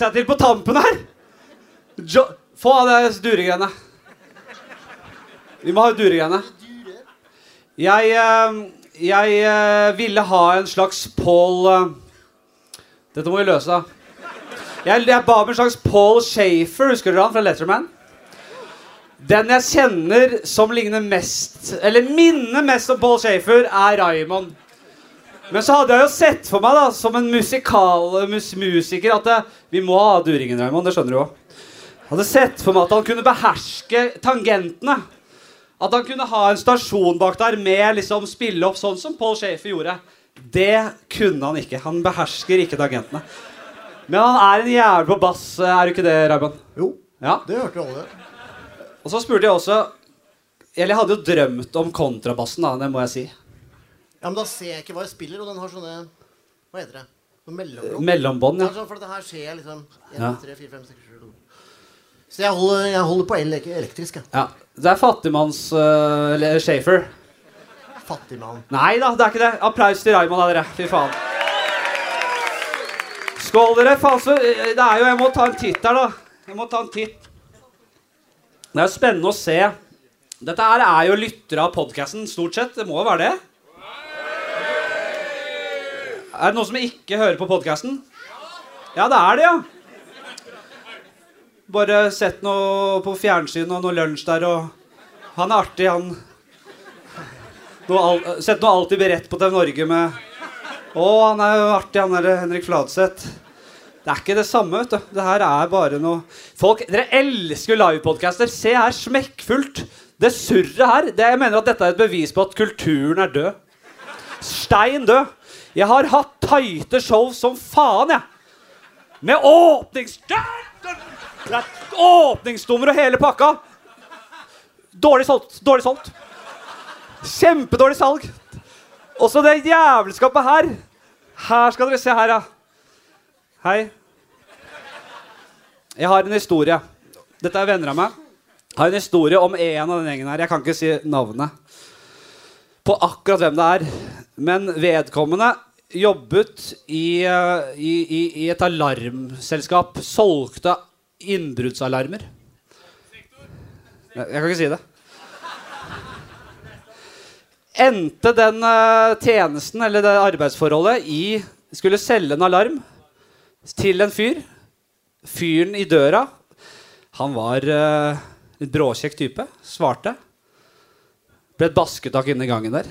seg til på tampen her. Jo, få av det duregreiene. Vi må ha duregreiene. Jeg, eh, jeg eh, ville ha en slags Paul eh, Dette må vi løse. Jeg, jeg ba om en slags Paul Shafer, husker dere han fra Letterman? Den jeg kjenner som ligner mest Eller minner mest om Paul Shafer, er Raymond. Men så hadde jeg jo sett for meg, da som en musikal mus, musiker, at det, vi må ha duringen, Raymond. Det skjønner du òg. Hadde sett for meg at han kunne beherske tangentene. At han kunne ha en stasjon bak der med liksom spille opp sånn som Paul Shafer gjorde. Det kunne han ikke. Han behersker ikke tangentene. Men han er en jævel på bass, er du ikke det, Raymond? Jo, Ja. det hørte alle. Og så spurte jeg også Eller jeg hadde jo drømt om kontrabassen, da. Det må jeg si. Ja, men da ser jeg ikke hva jeg spiller, og den har sånne Hva heter det? Sånn. Mellombånd, ja. er sånn, for det her skjer jeg liksom 1, Ja. 3, 4, 5, 6, 7, 8. Så jeg holder, jeg holder på el elektrisk, jeg. ja. Det er fattigmanns uh, Shafer. Fattigmann. Nei da, det er ikke det. Applaus til Raymond, da, dere. Fy faen. Skål, dere. Faen, så Det er jo Jeg må ta en titt her, da. Jeg må ta en titt. Det er jo spennende å se. Dette her er jo lyttere av podkasten, stort sett. Det må jo være det. Er det noen som ikke hører på podkasten? Ja, det er det, ja. Bare sett noe på fjernsyn og noe lunsj der, og Han er artig, han. Noe al sett noe alltid beredt på TV Norge med Å, han er jo artig, han der Henrik Fladseth. Det er ikke det samme, vet du. Det her er bare noe Folk, Dere elsker livepodcaster. Se her, smekkfullt. Det surret her. Det, jeg mener at dette er et bevis på at kulturen er død. Stein død. Jeg har hatt tighte show som faen, jeg. Med åpnings... Er Åpningsnummer og hele pakka. Dårlig solgt. Dårlig solgt. Kjempedårlig salg. Og så det jævelskapet her. Her skal dere se her, ja. Hei. Jeg har en historie. Dette er venner av meg. Jeg har en historie om en av den gjengen her. Jeg kan ikke si navnet på akkurat hvem det er. Men vedkommende jobbet i, eh, i, i, i et alarmselskap. Solgte innbruddsalarmer. Jeg kan ikke si det. Endte den eh, tjenesten eller det arbeidsforholdet i Skulle selge en alarm til en fyr. Fyren i døra, han var litt bråkjekk type. Svarte. Ble et basketak inne i gangen der.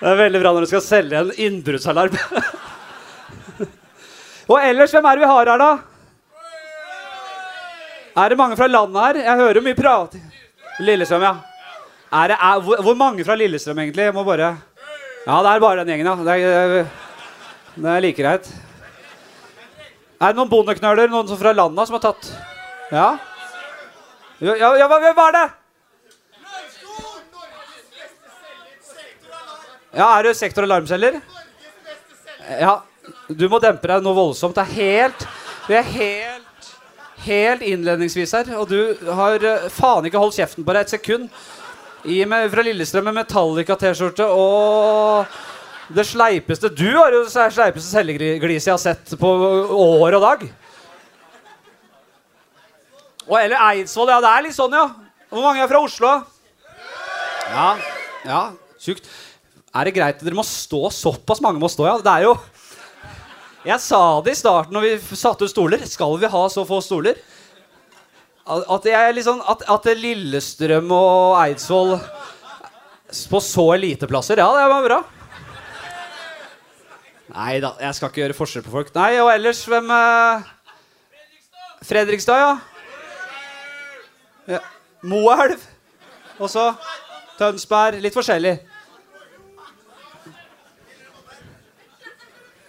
Det er veldig bra når du skal selge en innbruddsalarm. Og ellers, hvem er det vi har her, da? Er det mange fra landet her? Jeg hører mye prat. Lillestrøm, ja. Er det, er, hvor, hvor mange fra Lillestrøm, egentlig? Jeg må bare Ja, det er bare den gjengen, ja. Det er, det er like greit. Er det noen bondeknøler, noen fra landet, som har tatt Ja? Ja, ja, hva, hvem er det? Ja, er du sektor- alarmselger? Ja, du må dempe deg noe voldsomt. Det er helt Vi er helt Helt innledningsvis her, og du har eh, faen ikke holdt kjeften på deg et sekund. I med, fra Lillestrøm med Metallica-T-skjorte og det sleipeste Du har jo det sleipeste celleglis jeg har sett på år og dag. Og eller Eidsvoll. Ja, det er litt sånn, ja. Hvor mange er fra Oslo? Ja. Ja, tjukt. Er det greit? Dere må stå såpass mange må stå, ja. Det er jo Jeg sa det i starten når vi satte ut stoler. Skal vi ha så få stoler? At, jeg sånn, at, at Lillestrøm og Eidsvoll på så eliteplasser, ja, det var bra. Nei da, jeg skal ikke gjøre forskjell på folk. Nei, og ellers, hvem eh? Fredrikstad, ja. ja. Moelv. Og så Tønsberg. Litt forskjellig.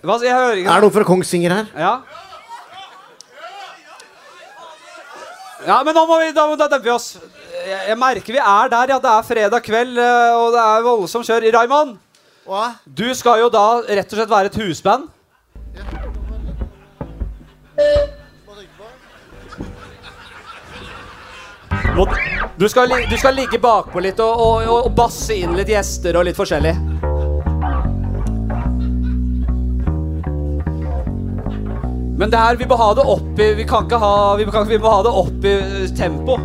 Hva, jeg hører ikke Er det noen fra Kongsvinger her? Ja. Ja, men nå må vi, da, da demper vi oss. jeg, jeg merker vi er der, ja. Det er fredag kveld, eh, og det er voldsomt kjør. Raymond, Hva? du skal jo da rett og slett være et husband. Du, skal, du skal ligge bakpå litt og, og, og, og basse inn litt gjester og litt forskjellig. Men det her, vi må ha det opp i Vi kan ikke ha Vi, kan, vi må ha det opp i eh, tempo.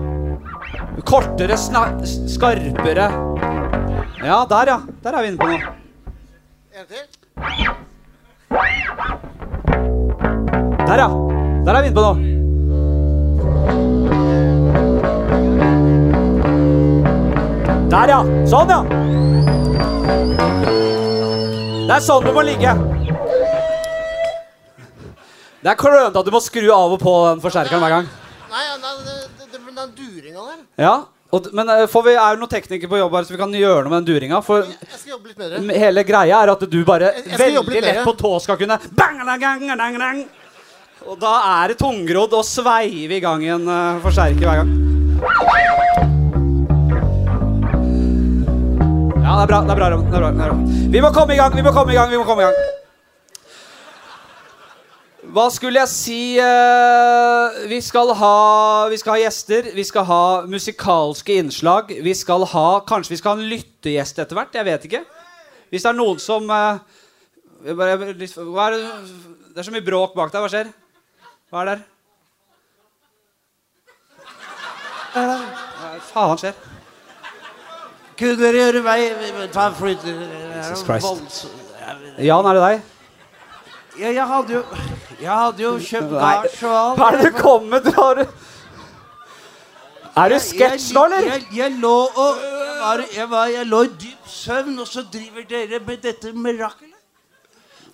Kortere, skarpere. Ja, der, ja. Der er vi inne på noe. En til? Der, ja. Der er vi inne på noe. Der, ja. Sånn, ja. Det er sånn du må ligge. Det er klønete at du må skru av og på den forsterkeren hver gang. Nei, nei det, det, det, den duringa der Ja, og, Men eh, får vi, er det noen teknikere på jobb her så vi kan gjøre noe med den duringa? For Jeg jeg skal jobbe litt bedre. hele greia er at du bare Jeg- jeg veldig lett på tå skal kunne bang, dang, dang, dang, dang. Og da er det tungrodd å sveive i gang en uh, forsterker hver gang. Ja, det er bra. det er bra, det er bra, det er bra. Vi må komme i gang, vi må komme i gang. vi må komme i gang Hva skulle jeg si eh, vi, skal ha, vi skal ha gjester, vi skal ha musikalske innslag. Vi skal ha, Kanskje vi skal ha en lyttegjest etter hvert? Jeg vet ikke. Hvis det er noen som eh, bare, er det, det er så mye bråk bak deg. Hva skjer? Hva er der? Hva er det? Hva faen skjer? Kunne dere gjøre meg Ta flyt Jesus Christ. Jan, er det deg? Ja, jeg hadde jo Jeg hadde jo kjøpt gards og alt. Hva er det du kommer med? Du har Er du sketsj nå, eller? Jeg, jeg, jeg lå og jeg var, jeg, var, jeg lå i dyp søvn, og så driver dere med dette mirakelet.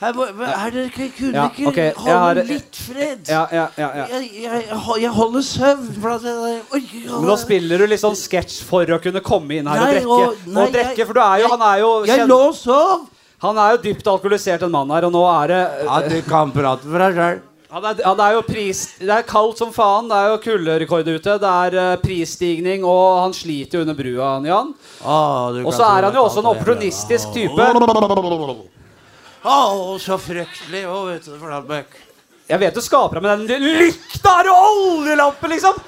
Her, her dere kan- kunne Ja, ikke okay, holde har- litt fred. Ja, ja, ja, ja. Jeg, jeg, jeg holder søvn. Jeg, jeg, orker Men nå spiller du litt sånn sketsj for å kunne komme inn her og Nei, drikke. og- nei, og drikke, For du er jo, han er jo Jeg lå og sov. Han er jo dypt alkoholisert, en mann her, og nå er det Ja, du kan prate for deg sjøl. han er, han er jo pris, Det er kaldt som faen. Det er jo kulderekord ute. Det er eh, prisstigning, og han sliter jo under brua, han Jan. Og så er han jo også en opportunistisk type. Å, så fryktelig. Å, vet du, Flatbøk. Jeg vet du skaper deg med den lykta er du oljelampen, liksom!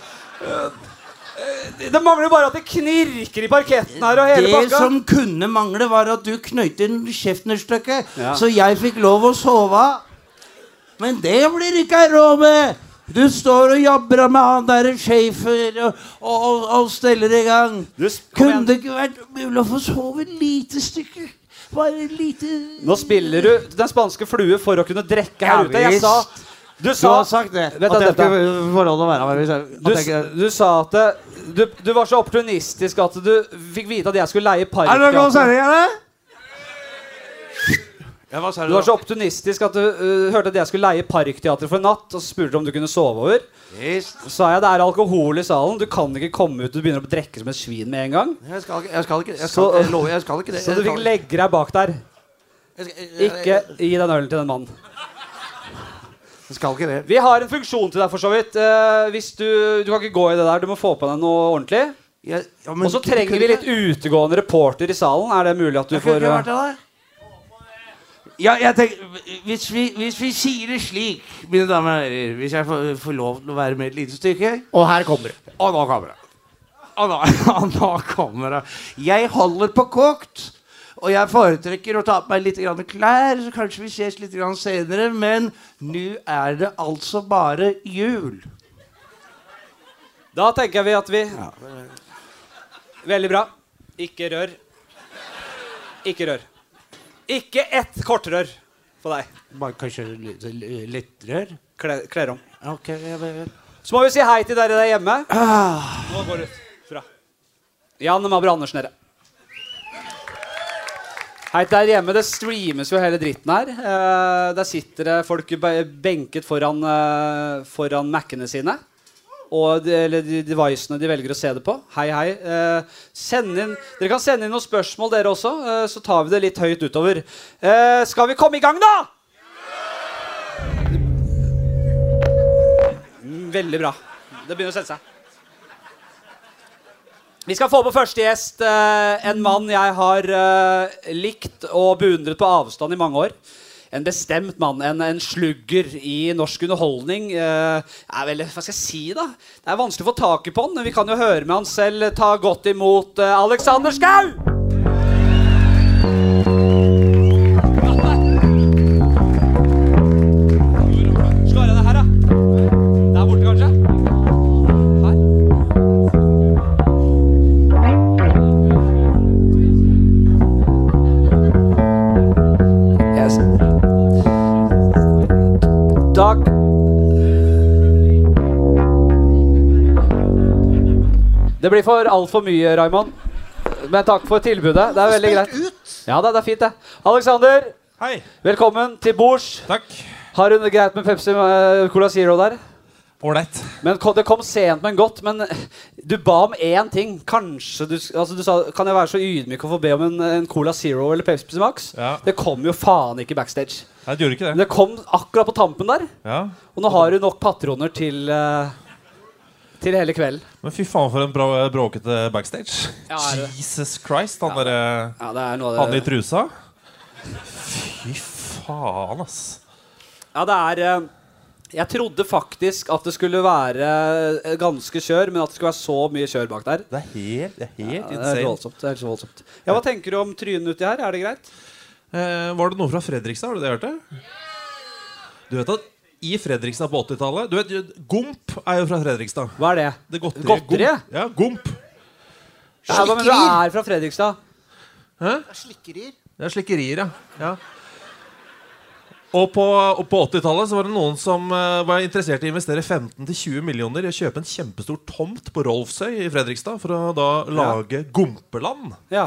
Eh, Det mangler bare at det knirker i parketten her og hele Det pakka. som kunne mangle, var at du knøyt inn kjeften et stykke, Ja. så jeg fikk lov å sove. Men det blir ikke råd med! Du står og jabber med han der sjefer og, og, og, og steller i gang. Du, s- kom Kunne igjen. det ikke vært mulig å få sove et lite stykke? Bare et lite Nå spiller du Den spanske flue for å kunne drikke her Ja, ute. Jeg sa Du sa har sagt det. Vent, at jeg skal å være med. Hvis jeg, du, at jeg, du sa at det, du, du var så opportunistisk at du fikk vite at jeg skulle leie er det noe parkteater. eller? Ja, Du var så opportunistisk at du uh, hørte at jeg skulle leie Parkteatret for en natt, og så spurte du om du kunne sove over. Visst. Så sa jeg det er alkohol i salen, du kan ikke komme ut og begynne å drikke som et svin med en gang. Jeg skal ikke, jeg skal ikke, jeg Så- jeg lover, jeg skal ikke det. Så du fikk legge deg bak der. jeg skal- jeg- Ikke gi den ølen til den mannen. Skal ikke det. Vi har en funksjon til deg, for så vidt. Eh, hvis du, du kan ikke gå i det der, du må få på deg noe ordentlig. Ja, ja, men Og så kunne- trenger vi litt utegående reporter i salen. Er det mulig at du kunne får ikke eh, vært der. Ja, jeg tenker, hvis vi, hvis vi sier det slik, mine damer og herrer Hvis jeg får, får lov til å være med et lite stykke Og her kommer det. Og nå kommer det. Og nå, og nå kommer det. Jeg holder på kokt. Og jeg foretrekker å ta på meg litt klær, så kanskje vi ses litt grann senere. Men nå er det altså bare jul. Da tenker vi at vi Veldig bra. Ikke rør. Ikke rør. Ikke ett kortrør på deg. Bare kanskje litt, litt rør? Kle- Kler om. Ok, jeg. Så må vi si hei til dere der hjemme. Ah, Nå går det ut fra. Jan Mabro Andersen, dere. Hei der hjemme. Det streames jo hele dritten her. Eh, der sitter det folk benket foran, eh, foran Mac-ene sine. Og de, eller de devicene de velger å se det på. Hei, hei. Eh, inn, dere kan sende inn noen spørsmål, dere også. eh, så tar vi det litt høyt utover. Eh, skal vi komme i gang, da? Veldig bra. Det begynner å sette seg. Vi skal få på første gjest eh, en mann jeg har eh, likt og beundret på avstand i mange år. En bestemt mann, en, en slugger i norsk underholdning. Eh, vel, hva skal jeg si, da? Det er vanskelig å få tak i på han, men vi kan jo høre med han selv. Ta godt imot Alexander Schou! Det blir for altfor mye, Raymond. Men takk for tilbudet. Det er veldig greit. Ja da, det er fint, det. Alexander, Hei. velkommen til bords. Takk. Har du det greit med Pepsi eh, Cola Zero der? Ålreit. Men Det kom sent, men godt. Men du ba om én ting. Kanskje du, altså du sa Kan jeg være så ydmyk å få be om en, en Cola Zero eller Pepsi Max? Ja. Det kom jo faen ikke backstage. Nei, det gjorde ikke Men det. det kom akkurat på tampen der. Ja. Og nå har du nok patroner til eh, Til hele kvelden. Men fy faen for en bra, bråkete backstage. Ja. Jesus Christ, han derre Ja, det er Han i trusa. Fy faen, ass. Ja, det er eh, Jeg trodde faktisk at det skulle være eh, ganske kjør, men at det skulle være så mye kjør bak der. Det er helt, det er helt Ja, det er voldsomt. Det er helt så voldsomt. Ja, Hva tenker du om trynet uti her? Er det greit? Eh, var det noe fra Fredrikstad? Har du det hørt det? Du vet at i Fredrikstad på 80-tallet Du vet, Gomp er jo fra Fredrikstad. Hva er det? Det godteriet. Godteri? Gomp. Ja, Gomp. Ja, hva mener du er fra Fredrikstad? Hæ? Det er slikkerier. Det er slikkerier, ja. ja. Og på, og på 80-tallet så var det noen som uh, var interessert i å investere 15-20 millioner i å kjøpe en kjempestor tomt på Rolfsøy i Fredrikstad for å da lage Gompeland. Ja.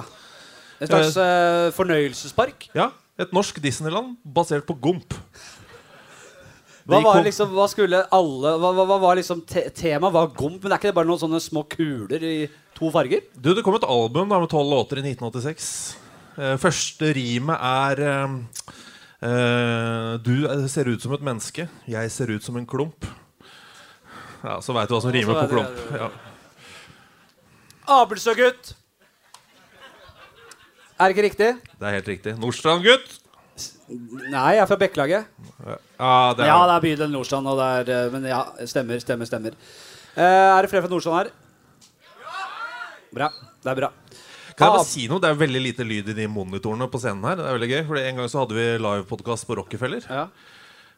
En slags uh, fornøyelsespark? Ja, Et norsk Disneyland basert på Gomp. Hva var liksom, hva skulle alle Hva, hva, hva var liksom te Temaet var gomp, men er ikke det bare noen sånne små kuler i to farger? Du, Det kom et album da med tolv låter i 1986. Uh, første rimet er eh, eh, Du ser ut som et menneske. Jeg ser ut som en klump. Ja, Så veit du hva som rimer på klump. Ja. Abelstø-gutt! Er det ikke riktig? Det er helt riktig. Nordstrand-gutt. Nei, jeg er fra Bekkelaget. Ja, det er Ja, det er bydel Nordstrand, og det er eh, Men ja, stemmer, stemmer, stemmer. Eh, er det flere fra Nordstrand her? Bra. Det er bra. Kan jeg bare si noe? Det er veldig lite lyd i de monitorene på scenen her. Det er veldig gøy, for En gang så hadde vi livepodkast på Rockefeller. Ja.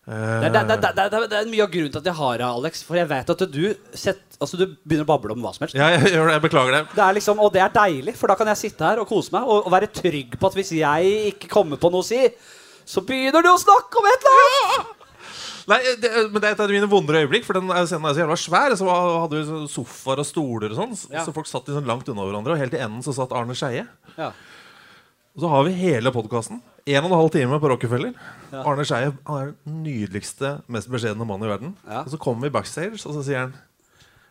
Det, er- det, er- det, er- det, er- mye av grunnen til at jeg har deg, Alex. For jeg vet at du, sett, altså, du begynner å bable om hva som helst. ja, jeg. Jeg beklager det. Det er liksom, og det er deilig, for da kan jeg sitte her og kose meg og, og være trygg på at hvis jeg ikke kommer på noe å si, så begynner du å snakke om et eller annet! Nei, det, men det er et av mine vondere øyeblikk, for den scenen er så jævla svær. Så hadde vi sånn sofaer og stoler og sånn, så- Ja. så folk satt liksom langt unna hverandre. Og helt i enden så satt Arne Skeie. Ja. Og så har vi hele podkasten. En og en halv time på Rockefeller. Arne Skeie er den nydeligste, mest beskjedne mannen i verden. Ja. Og så kommer vi backstage, og så sier han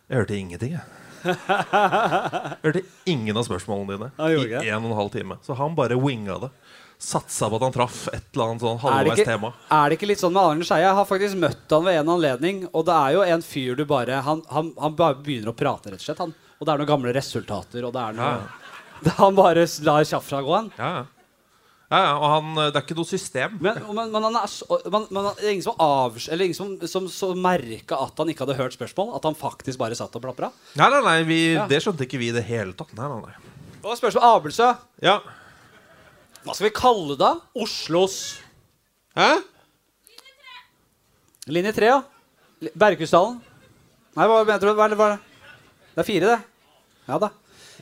Jeg hørte ingenting, jeg. Jeg hørte ingen av spørsmålene dine gjorde i en og en halv time. Så han bare winga det. Satsa på at han traff et eller annet sånn halvveis tema. er det ikke litt sånn med Arne Skeie? Jeg har faktisk møtt han ved en anledning, og det er jo en fyr du bare Han, han, han bare begynner å prate, rett og slett. Han. Og det er noen gamle resultater, og det er noe Ja. Han bare lar tjafsa gå, han. Ja, ja. ja, og han, det er ikke noe system. Men, men, men han er så, men, man, det er ingen som, avs, eller ingen som, som, som merka at han ikke hadde hørt spørsmål? At han faktisk bare satt og plapra? Nei, nei, nei, vi, Ja. Det skjønte ikke vi i det hele tatt. Nei, nei, nei. Og spørsmål Abelsø. Ja. Hva skal vi kalle det? Oslos Hæ? Linje 3, Linje 3, ja. Berghusdalen. Nei, hva mener du? Det, hva er det? det er fire, det. Ja da.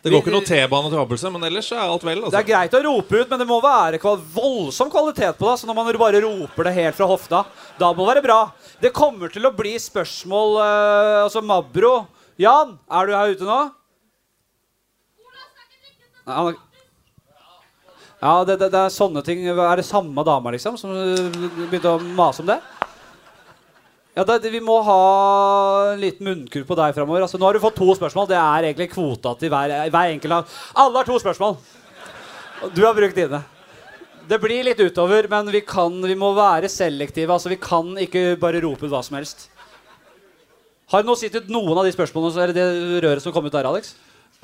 Det går ikke noe T-bane til Abelse, men ellers er alt vel. Altså. Det Altså. er greit å rope ut, men det må være voldsom kvalitet på det. Så når man bare roper det helt fra hofta, da må det være bra. Det kommer til å bli spørsmål uh, Altså Mabro. Jan, er du her ute nå? Ja, det, det, det er sånne ting. Er det samme dama, liksom, som eh, begynte å mase om det? Ja, det, det- Vi må ha en liten munnkurv på deg framover. Altså, nå har du fått to spørsmål. Det er egentlig kvota til hver, hver enkelt av Alle har to spørsmål. Du har brukt dine. Det blir litt utover, men vi, kan, vi må være selektive. Altså, Vi kan ikke bare rope ut hva som helst. Har du nå sittet noen av de spørsmålene eller er det det røret som kom ut der, Alex?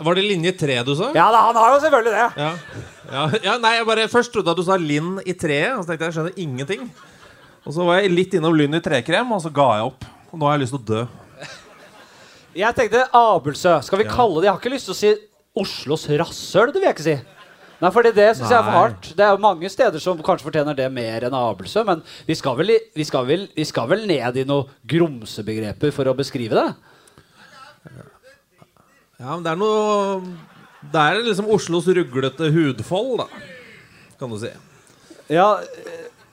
Var det linje tre du sa? Ja da, han har jo selvfølgelig det. Ja. Ja, ja, nei, jeg bare Først trodde jeg at du sa Linn i treet. Og så tenkte jeg jeg skjønner ingenting. Og så var jeg litt innom Lynn i trekrem, og så ga jeg opp. Og nå har jeg lyst til å dø. Jeg tenkte Abelsø. Skal vi Ja. kalle det Jeg har ikke lyst til å si Oslos rasshøl. Det vil jeg ikke si. Nei, fordi det syns jeg er for hardt. Det er jo mange steder som kanskje fortjener det mer enn Abelsø, men vi skal vel, vi skal vel, vi skal vel ned i noen grumsebegreper for å beskrive det? Ja, men det er noe Det er liksom Oslos ruglete hudfold, da. Kan du si. Ja,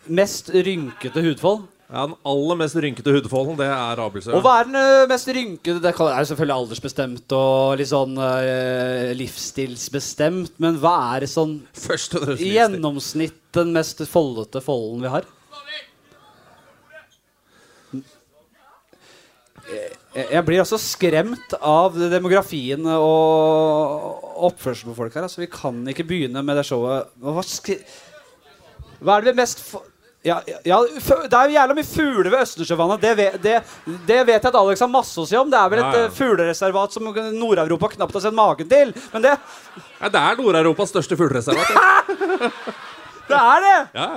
mest rynkete hudfold. Ja, Den aller mest rynkete hudfolden, det er Abelsø. Og hva er den eh, mest rynkete? Det er selvfølgelig aldersbestemt og litt sånn eh, livsstilsbestemt, men hva er det sånn Først og fremst i livsstil. gjennomsnitt den mest foldete folden vi har? Jeg, jeg blir altså skremt av demografien og oppførselen på folk her. Altså, vi kan ikke begynne med det showet. Hva, skri hva er det vi mest fo- ja, ja, Det er jo jævla mye fugler ved Østersjøvannet. Det, det, det vet jeg at Alex har masse å si om. Det er vel et Ja, ja. eh, fuglereservat som Nord-Europa knapt har sett maken til. Men det, Ja, det er Nord-Europas største fuglereservat. det er det! Ja,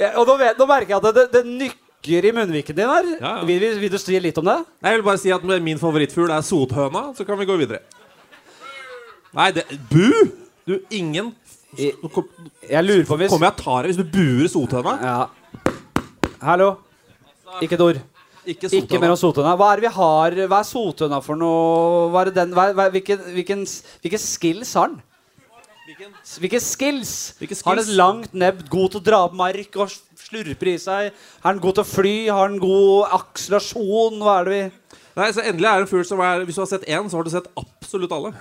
ja. Og nå, vet, nå merker jeg at det, det nykker i munnviken din her. Vil, vil, vil du si litt om det? Jeg vil bare si at min favorittfugl er sothøna, så kan vi gå videre. Nei, det Bu! Du, ingen Kom, Jeg lurer på hvis kommer jeg og tar deg hvis du buer sothøna. ja. Hallo? Ikke et ord. Ikke Ikke mer om sotønna. Hva er det vi har Hva er sotønna for noe? Hva er den, hva, hva, hvilken, hvilken, hvilke skills har den? Hvilke skills? Hvilke Har den langt nebb, god til å dra opp mark og slurper i seg? Har den god til å fly? Har den god akselerasjon? Hva er det vi Nei, så Endelig er det en fugl som er Hvis du har sett én, så har du sett absolutt alle.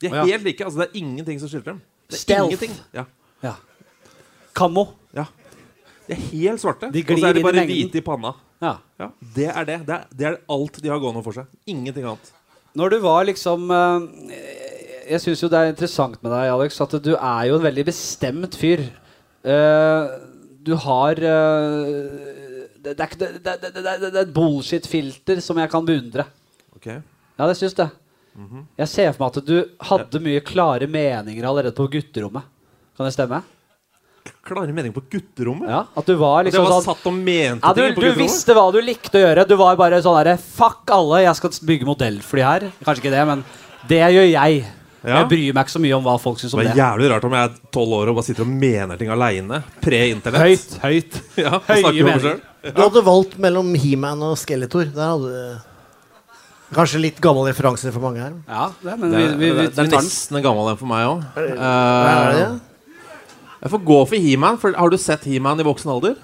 De er helt like. altså Det er ingenting som skiller dem. Stealth. Ja. Ja. Kammo. ja. De er helt svarte. De og så er de bare hvite i panna. Ja. Ja, Det er det. Det er, det er alt de har gående for seg. Ingenting annet. Når du var liksom eh, Jeg syns jo det er interessant med deg, Alex, at du er jo en veldig bestemt fyr. Eh, du har det er et bullshit-filter som jeg kan beundre. Okay. Ja, det syns jeg. Jeg ser for meg at du hadde mye klare meninger allerede på gutterommet. Kan det stemme? Klare meninger på gutterommet? Ja, At du var Det liksom var sånn satt og mente ja, du, du visste hva du likte å gjøre. Du var bare sånn derre Fuck alle, jeg skal bygge modellfly her. Kanskje ikke det, men det gjør jeg. Ja. Jeg bryr meg ikke så mye om hva folk syns Det om var det. jævlig rart om jeg er tolv år og bare sitter og mener ting aleine. Pre-internett. Høyt, høyt. Ja, Høye meninger. Ja. Du hadde valgt mellom He-Man og Skeletor. Der hadde du Kanskje litt gammel referanse for mange her. Ja, det, men vi, vi, vi, det er nesten en gammel en for meg òg. Hva er jeg får gå for He-Man. Har du sett He-Man i voksen alder?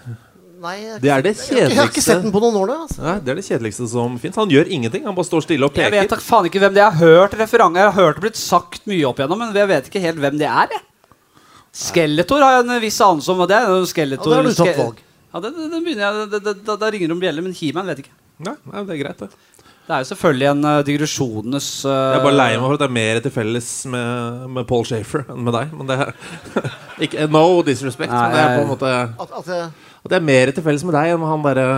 Nei, jeg, Det er det jeg, jeg har ikke sett den på noen år. Da, altså. Nei, Det er det kjedeligste som fins. Han gjør ingenting. Han bare står stille og peker. Jeg vet da faen ikke hvem det er. Jeg har hørt referanger. jeg har hørt det blitt sagt mye opp igjennom, men jeg vet ikke helt hvem det er. Jeg. Skeletor har jeg en viss anelse om hva det er. Skeletor, Ja, da har du tatt valg. Ja, det, det, det begynner jeg, da, da ringer det om bjeller, men He-Man vet ikke. Nei, nei, det er greit, det. Det er jo selvfølgelig en uh, digresjonenes uh, Jeg er bare lei meg for at det er mer til felles med, med Paul Shafer enn med deg. Men det er ikke, No disrespect. Nei, men det er på en måte At, at eh, At det er mer til felles med deg enn med han derre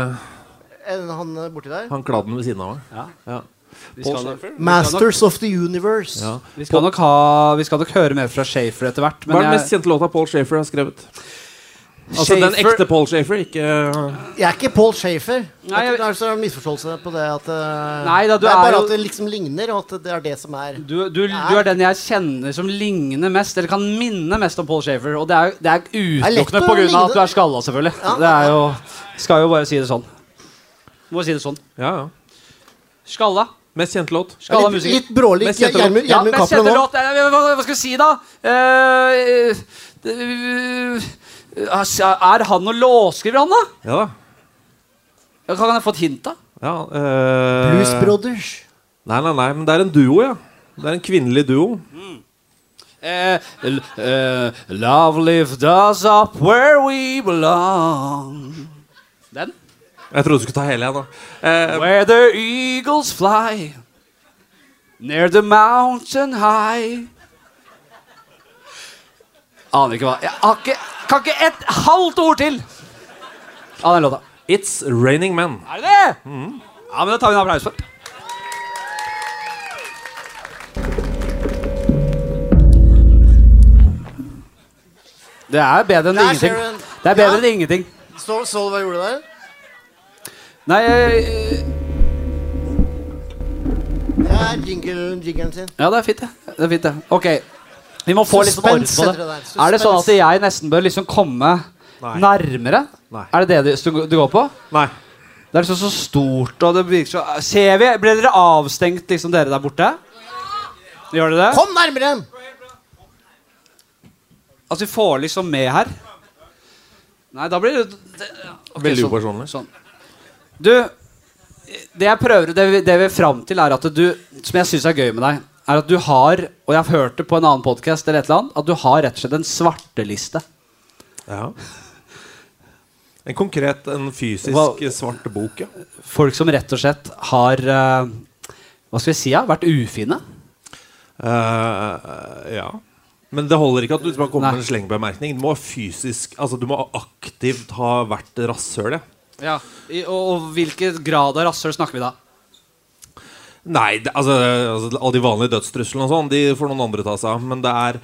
Enn han borti der Han kladden ved siden av meg. Ja. Ja. Schaefer? Masters of the Universe. Ja. vi, skal nok ha, vi skal nok høre mer fra Shafer etter hvert. Hva er den mest kjente låta Paul Shafer har skrevet? Altså den ekte Paul Shafer, ikke Jeg er ikke Paul Shafer. Nei, jeg- det er så en misforståelse på det at eh, Nei da, du Det er er bare jo- at det liksom ligner, og at det er det som er du, du, du er den jeg kjenner som ligner mest, eller kan minne mest om Paul Shafer. Og det er, det er er utelukkende pga. ligne. at du er skalla, selvfølgelig. Ja. Det er jo Skal jo bare si det sånn. Må si det sånn. Ja, ja. Skalla. Mest kjente låt? Skalla litt, litt brålig. Mest kjente låt. Gjermund Ja, mest Cappelen kjente nå. låt eh, hva, hva skal vi si, da? Eh, det- er han noen låtskriver, han, da? Ja da. Ja, Kan jeg få et hint, da? Ja, øh... Blues Brothers. Nei, nei, nei, men det er en duo, ja. Det er en kvinnelig duo. Eh, l- eh, love lift us up where we belong. Den? Jeg trodde du skulle ta hele, jeg, da. Eh, Where the eagles fly Near the mountain high Aner ikke hva Jeg har ikke, kan ikke et halvt ord til av den låta. It's Raining Men. Er det det? Mm. Ja, men Da tar vi en applaus for. Det er bedre enn ingenting. Det er bedre Ja. enn ingenting. Så, så du hva jeg gjorde der? Nei, jeg... Det er jingle, sin. ja, det er fint, det. det, er fint, det. Ok, vi må få litt orden på det. Er det sånn at jeg nesten bør liksom komme Nei. nærmere? Nei. Er det det du, du går på? Nei. Det er liksom så stort, og det virker så Ser vi? Ble dere avstengt, liksom, dere der borte? Gjør dere det? Kom nærmere! Altså, vi får liksom med her? Nei, da blir det, det ok, Veldig sånn- upersonlig. Sånn. Du, det jeg prøver Det vi, det vi er fram til, er at du Som jeg syns er gøy med deg, er at du har Og jeg har hørt det på en annen podkast eller et eller annet, at du har rett og slett en svarteliste. Ja. En konkret, en fysisk Hva- svart bok, ja. Folk som rett og slett har eh, Hva skal vi si? Ja, vært ufine. Uh, ja. Men det holder ikke at du bare kommer med en slengbemerkning. Du må fysisk Altså du må aktivt ha vært rasshøl. ja. Ja. I, og, og hvilken grad av rasshøl snakker vi da? Nei, det, altså, altså alle de vanlige dødstruslene og sånn, de får noen andre ta seg av. Men det er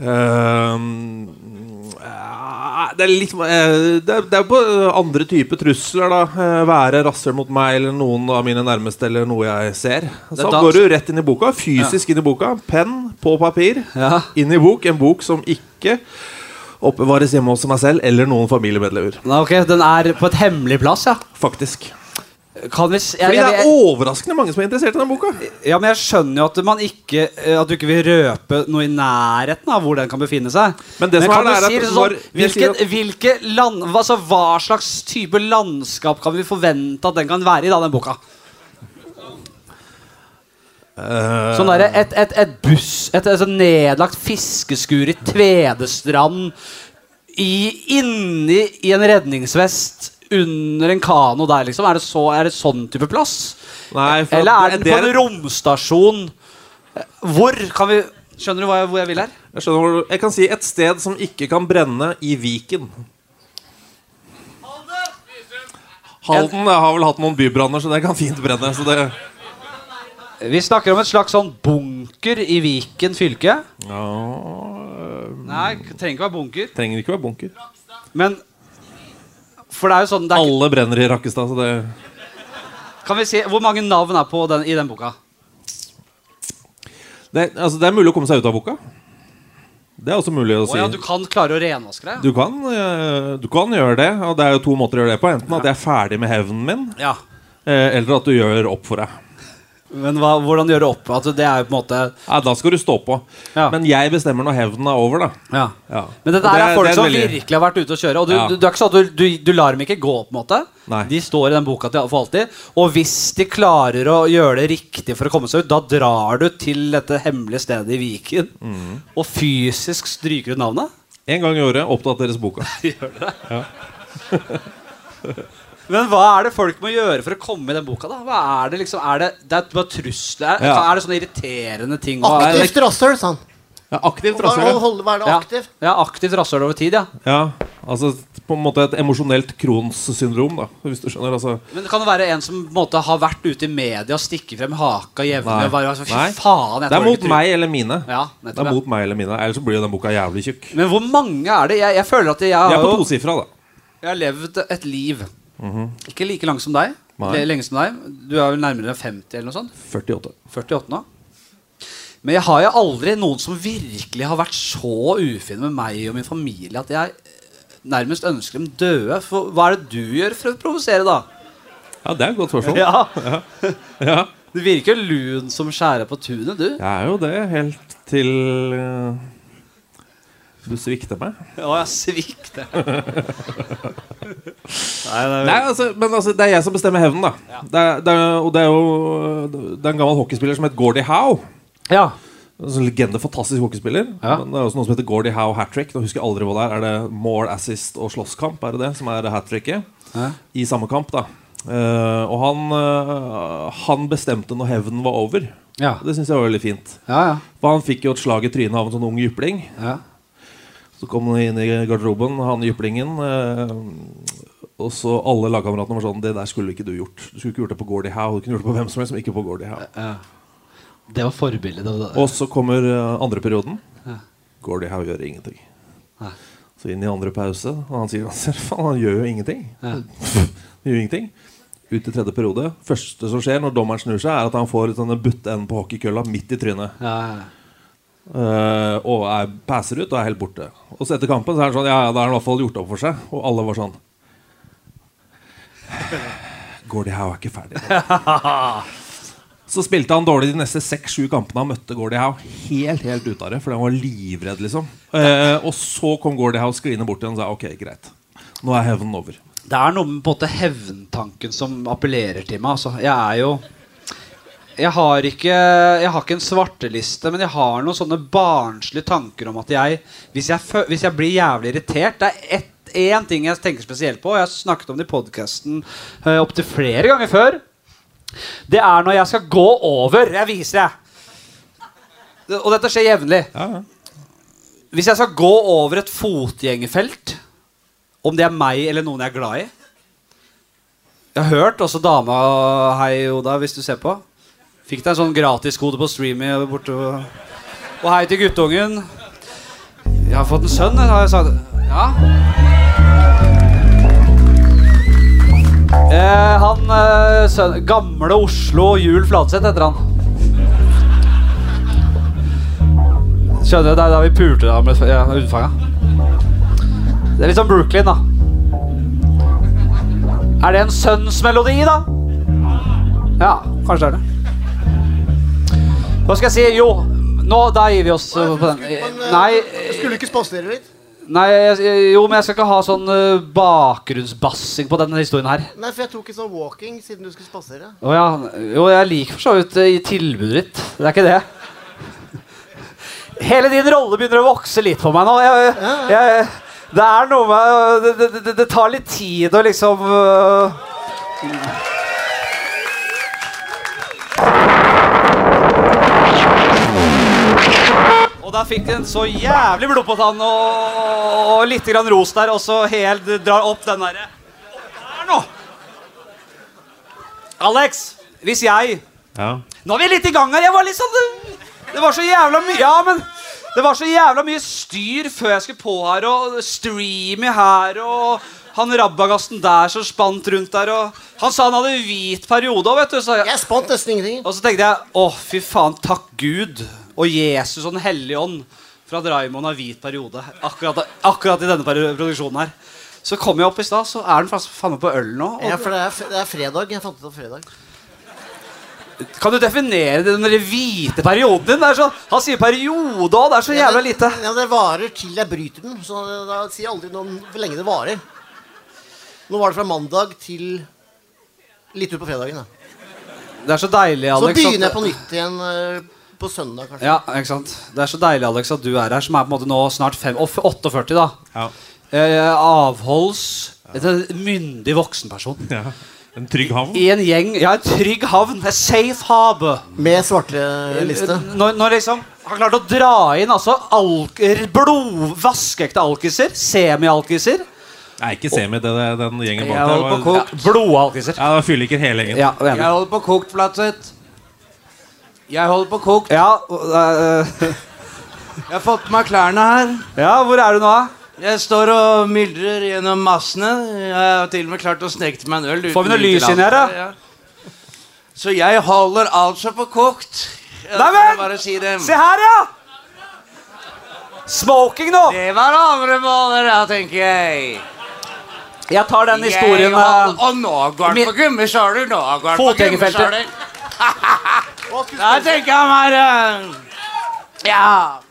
uh, det er litt uh, det, er, det er på andre typer trusler, da. Uh, Være rasshøl mot meg eller noen av mine nærmeste eller noe jeg ser. Så går du rett inn i boka. Fysisk inn i boka. Penn på papir. Ja. Inn i bok. En bok som ikke oppbevares hjemme hos meg selv eller noen familiemedlemmer. Ok, Den er på et hemmelig plass, ja. Faktisk. Vi, jeg, Fordi det er overraskende mange som er interessert i den boka. ja, men jeg skjønner jo at, man ikke, eh, at du ikke vil røpe noe i nærheten av hvor den kan befinne seg. Men det som kan er, det er at sånn, vi hvilke, land, altså, hva slags type landskap kan vi forvente at den kan være i, da, den boka? Eh, Sånn derre et, et, et buss Et, et sånn nedlagt fiskeskur i Tvedestrand i, Inni i en redningsvest under en kano der, liksom. Er det, så, er det sånn type plass? Nei, Eller er det- det på en romstasjon? Hvor kan vi Skjønner du jeg, hvor jeg vil her? Jeg skjønner Jeg kan si et sted som ikke kan brenne i Viken. Halden har vel hatt noen bybranner, så det kan fint brenne. Så det Vi snakker om et slags sånn bunker i Viken fylke. ja, Nei, trenger ikke være bunker. trenger ikke være bunker. Men For det er jo sånn det er, Alle brenner i Rakkestad, så det Kan vi si Hvor mange navn er på den, i den boka? det, altså, det er mulig å komme seg ut av boka. Det er også mulig å Å si. ja, du kan klare å renvaske deg? Du kan, eh, du kan gjøre det, og det er jo to måter å gjøre det på. Enten at jeg er ferdig med hevnen min, Ja. eh, eller at du gjør opp for deg. Men hva, hvordan gjøre opp? Altså, det er jo på en måte Ja, da skal du stå på. Ja. Men jeg bestemmer når hevnen er over, da. ja. Ja. Men dette det er folk det som veldig- virkelig har vært ute og kjøre. Og du, Ja. du, det er ikke sånn du, du, du lar dem ikke gå, på en måte. Nei. De står i den boka til, for alltid. Og hvis de klarer å gjøre det riktig for å komme seg ut, da drar du til dette hemmelige stedet i Viken Mm. og fysisk stryker ut navnet. En gang i året oppdateres boka. Men hva er det folk må gjøre for å komme i den boka? da? Hva Er det liksom, er det, det er bare trusler? Er, Ja. er det sånne irriterende ting? å- Aktivt rasshøl, sa han. Ja, aktivt Hva, rasshøl. holde- hva er det ja. aktivt? ja, aktivt rasshøl over tid, ja. Ja, altså på en måte et emosjonelt Crohns syndrom, da. Hvis du skjønner. Altså. Men det kan det være en som på en måte, har vært ute i media og stikker frem haka jevnlig? Nei. og bare, altså, Fy Nei. faen, jeg Det er tåler mot ikke meg eller mine. Ja, Det nettopp, er ja. mot meg eller mine Ellers så blir jo den boka jævlig tjukk. Men hvor mange er det? Jeg, jeg føler at jeg har, Jeg er på jo, tosifra, da. jeg har levd et liv. Ikke like lang som deg. Lenge som deg. Du er vel nærmere 50 eller noe sånt? 48. 48 nå. Men jeg har jo aldri noen som virkelig har vært så ufin med meg og min familie at jeg eh, nærmest ønsker dem døde. For hva er det du gjør for å provosere, da? Ja, det er et godt spørsmål. Ja. Ja. Du virker lun som skjærer på tunet, du. Jeg er jo det helt til eh, du svikter meg. Ja, jeg svikter. Nei, det Nei, altså, men altså, det er jeg som bestemmer hevnen, da. Det er, det er, og det er jo Det er en gammel hockeyspiller som het Gordie Howe. Ja. En sånn legende, fantastisk hockeyspiller. Ja. Men det er også noe som heter Gordie Howe hat trick. Nå husker jeg aldri hva det er. Er det mål, assist og slåsskamp? Er det det som er hat tricket? Ja. I samme kamp, da. Uh, og han, uh, han bestemte når hevnen var over. Ja. Det syns jeg var veldig fint. Ja, ja. For han fikk jo et slag i trynet av en sånn ung jypling. ja. Så kom han inn i garderoben, han jyplingen. Eh, og så alle lagkameratene var sånn Det der skulle ikke du gjort. Du skulle ikke gjort det på Gordie Howe. Du kunne gjort det på hvem som helst, men ikke på Gordie Howe. Det var forbildet. Og så kommer eh, andre perioden. Ja. Gordie Howe gjør ingenting. Så inn i andre pause, og han sier "Ser, faen, han gjør jo ingenting. Ja. Han gjør ingenting. Ut i tredje periode. Første som skjer når dommeren snur seg, er at han får sånne butte enden på hockeykølla midt i trynet. Ja, ja. Eh, og jeg passer ut og er helt borte. Og så etter kampen så er han sånn Ja, ja, da har han i hvert fall gjort opp for seg. Og alle var sånn Gordie Howe er ikke ferdig. Så spilte han dårlig de neste seks-sju kampene han møtte Gordie Howe. Helt helt ut av det, fordi han var livredd, liksom. Uh, og så kom Gordie Howe skliende bort til ham og sa ok, greit. Nå er hevnen over. Det er noe med på en måte hevntanken som appellerer til meg. Altså. Jeg er jo jeg har, ikke, jeg har ikke en svarteliste, men jeg har noen sånne barnslige tanker om at jeg Hvis jeg, hvis jeg blir jævlig irritert Det er ett- én ting jeg tenker spesielt på, og jeg har snakket om det i podkasten uh, opptil flere ganger før. Det er når jeg skal gå over. Jeg viser, deg. Det- Og dette skjer jevnlig. Ja, ja. Hvis jeg skal gå over et fotgjengerfelt, om det er meg eller noen jeg er glad i Jeg har hørt også dama Hei, Oda, hvis du ser på. Fikk deg en sånn gratiskode på Streamy borte. Og, hei til guttungen. Jeg har fått en sønn, har jeg sagt. Ja. Eh, han eh, sønn, Gamle Oslo Jul Fladseth heter han. Skjønner du, Det er da vi pulte da med ja, unnfanga. Det er litt som Brooklyn, da. Er det en sønnsmelodi, da? Ja, kanskje det er det. Hva skal jeg si? Jo, nå da gir vi oss uh, på den. Eh, Nei, Skulle du ikke spasere litt? nei jeg, jo, men jeg skal ikke ha sånn uh, bakgrunnsbassing på denne historien her. Nei, for jeg tok en sånn walking siden du skulle spasere. Å ja. Jo, jeg liker for så vidt uh, tilbudet ditt. Det er ikke det. Hele din rolle begynner å vokse litt på meg nå. Jeg, jeg, det er noe med det, det, det, det tar litt tid å liksom uh, Da fikk den så jævlig blod på tann og, og litt grann ros der, og så helt drar opp den derre Der nå! Alex, hvis jeg Ja. Nå er vi litt i gang her. Jeg var litt sånn Det, det var så jævla mye Ja, men det var så jævla mye styr før jeg skulle på her, og streamy her, og han rabagasten der som spant rundt der, og Han sa han hadde hvit periode òg, vet du. Så jeg, Jeg spant nesten ingenting. og så tenkte jeg å, fy faen, takk Gud og Jesus og Den hellige ånd fra Draimond har hvit periode akkurat, akkurat i denne produksjonen her. Så kom jeg opp i stad, så er den fast- faen meg på øl nå. Ja, for det er, det er fredag. Jeg fant ut av fredag. Kan du definere den der hvite perioden din? Så, han sier periode òg. Det er så jævla lite. Ja, det varer til jeg bryter den. Så da sier jeg aldri noe om hvor lenge det varer. Nå var det fra mandag til litt ut på fredagen. Da. Det er så deilig, Alex. Så begynner jeg på nytt igjen eh, på søndag, kanskje. Ja, ikke sant? Det er så deilig, Alex, at du er her, som er på en måte nå snart fem, 48, da. Ja. Eh, avholds En myndig voksenperson. ja. En trygg havn. I en gjeng Ja, en trygg havn. A safe harbor. Med svarteliste. Når, når liksom har klart å dra inn altså alk blod, vaskeekte alkiser, semi-alkiser Nei, ikke semi, det, det, den gjengen Jeg bak der. var- ja, Blodalkiser. Ja, det var fylliker hele gjengen. Ja, Jeg holder på kokt, Flatseth. Jeg holder på kokt. Ja, eh, Jeg har fått på meg klærne her. ja, hvor er du nå? Jeg står og myldrer gjennom massene. Jeg har til og med klart å sneke til meg en øl. Får vi noe lys inn her, da? Ja. Så jeg holder altså på kokt. Neimen! Si det. Se her, ja! Smoking nå! Det var andre måler, da, tenker jeg. Jeg tar den historien Jeg hold- Og nå går den på gummisåler. Nå går den på gummisåler. Da tenker jeg meg eh, Ja.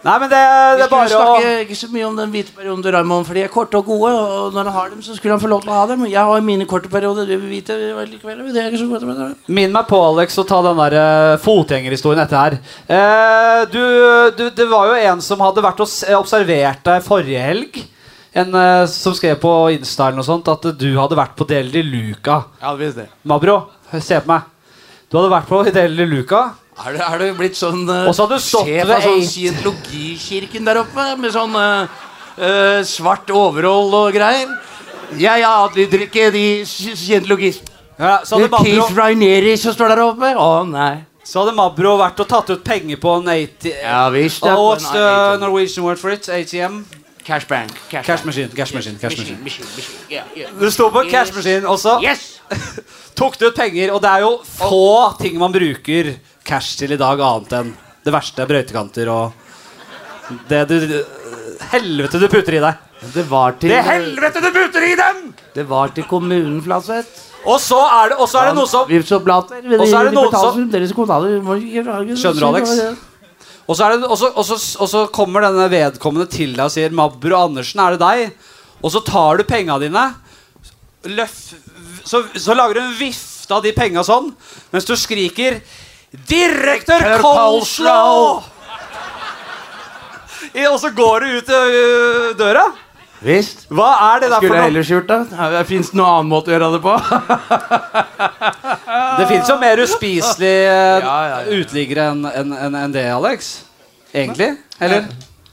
Nei, men det, det er bare å snakke ikke så mye om den hvite perioden til Raymond, for de er korte og gode. Og når han har dem, så skulle han få lov til å ha dem. Jeg har mine korte perioder. Du vil vite likevel. Det er ikke så godt med det. Minn meg på, Alex, å ta den der uh, fotgjengerhistorien etter her. Eh, du, du, det var jo en som hadde vært og observert deg forrige helg. En eh, som skrev på Insta eller noe sånt at du hadde vært på Del de Luca. Ja, visst det. Mabro, se på meg. Du hadde vært på de Luca. Er du, er du blitt sånn uh, Og så hadde du stått sjef av sånn scientologikirken der oppe med sånn uh, uh, svart overhold og greier? Ja, ja, de drikker de sci- scientologi... Ja, så, hadde Keith Mabro, som står der oppe? Å, nei. så hadde Mabro vært og tatt ut penger på en ATM. Ja visst. det the ATM. Norwegian word for it? ATM? Cash bank. Cash, Cash bank. machine. Cash machine. Cash machine. Machine, machine. Yeah, yeah. Du sto på cash machine, og så Yes! tok du ut penger. Og det er jo få ting man bruker cash til i dag, annet enn det verste brøytekanter og det du Helvete du putter i deg. Det var til Det helvete du putter i dem! Det var til kommunen, Flatseth. Og så er det, og så er det noe som Og så er det noe som- Skjønner du, Alex? Og så, det, og, så, og, så, og så kommer denne vedkommende til deg og sier 'Mabro Andersen, er det deg?' Og så tar du penga dine, løf, så, så lager du en vifte av de penga sånn, mens du skriker 'Direktør Herr Og så går du ut ø, døra. Visst. Hva er det der for Skulle jeg noe? ellers gjort det? Fins det noen annen måte å gjøre det på? Det fins jo mer uspiselige Ja, ja, ja. uteliggere enn en, en, en det, Alex. Egentlig. Eller?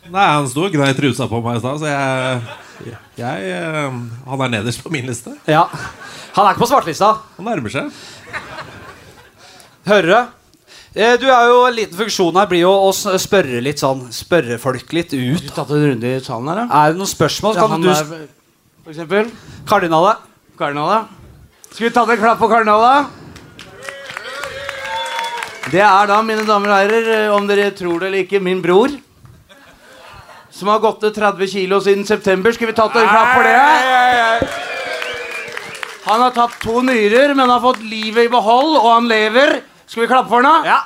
Nei, han sto og gnei trusa på meg i stad, så jeg, jeg eh, Han er nederst på min liste. Ja. Han er ikke på svartelista. Han nærmer seg. Hører du? Eh, er jo En liten funksjon her blir jo å spørre litt sånn Spørre folk litt ut. Du tatt en runde i salen her, da? Er det noen spørsmål? Kan du er- For eksempel Kardinalet? Kardinalet. Skal vi ta en klapp på kardinalet? Det er da, mine damer og herrer, eh, om dere tror det eller ikke, min bror. Som har gått ned 30 kilo siden september. Skal vi ta en klapp for det? Han har tatt to nyrer, men har fått livet i behold, og han lever. Skal vi klappe for ham? da? Ja.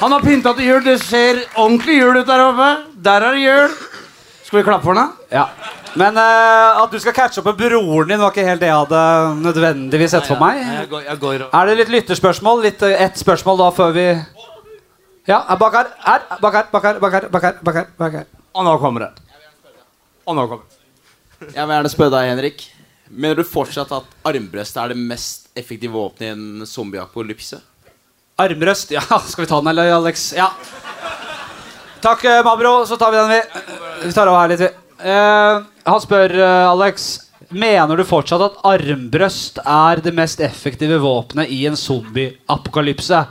Han har pynta til jul. Det ser ordentlig jul ut der oppe. Der er det jul. Skal vi klappe for ham? da? ja. Men uh, at du skal catche opp med broren din, var ikke helt det jeg hadde nødvendigvis sett for meg. Jeg går, jeg går. Er det litt lytterspørsmål? Litt, uh, Ett spørsmål da før vi Ja, er bak her. Her. Bak her, bak her, bak her. Bak her, bak her, bak her. Og nå kommer det. Og nå kommer det. Jeg vil gjerne spørre deg, Henrik. Mener du fortsatt at armbrøst er det mest effektive våpenet i en zombieapokalypse? Armrøst. Ja, skal vi ta den, eller, Alex? Ja. Takk, eh, Mabro. Så tar vi den, vi. Vi tar over her litt, vi. Uh, han spør, uh, Alex Mener du fortsatt at armbrøst er det mest effektive våpenet i en zombieapokalypse?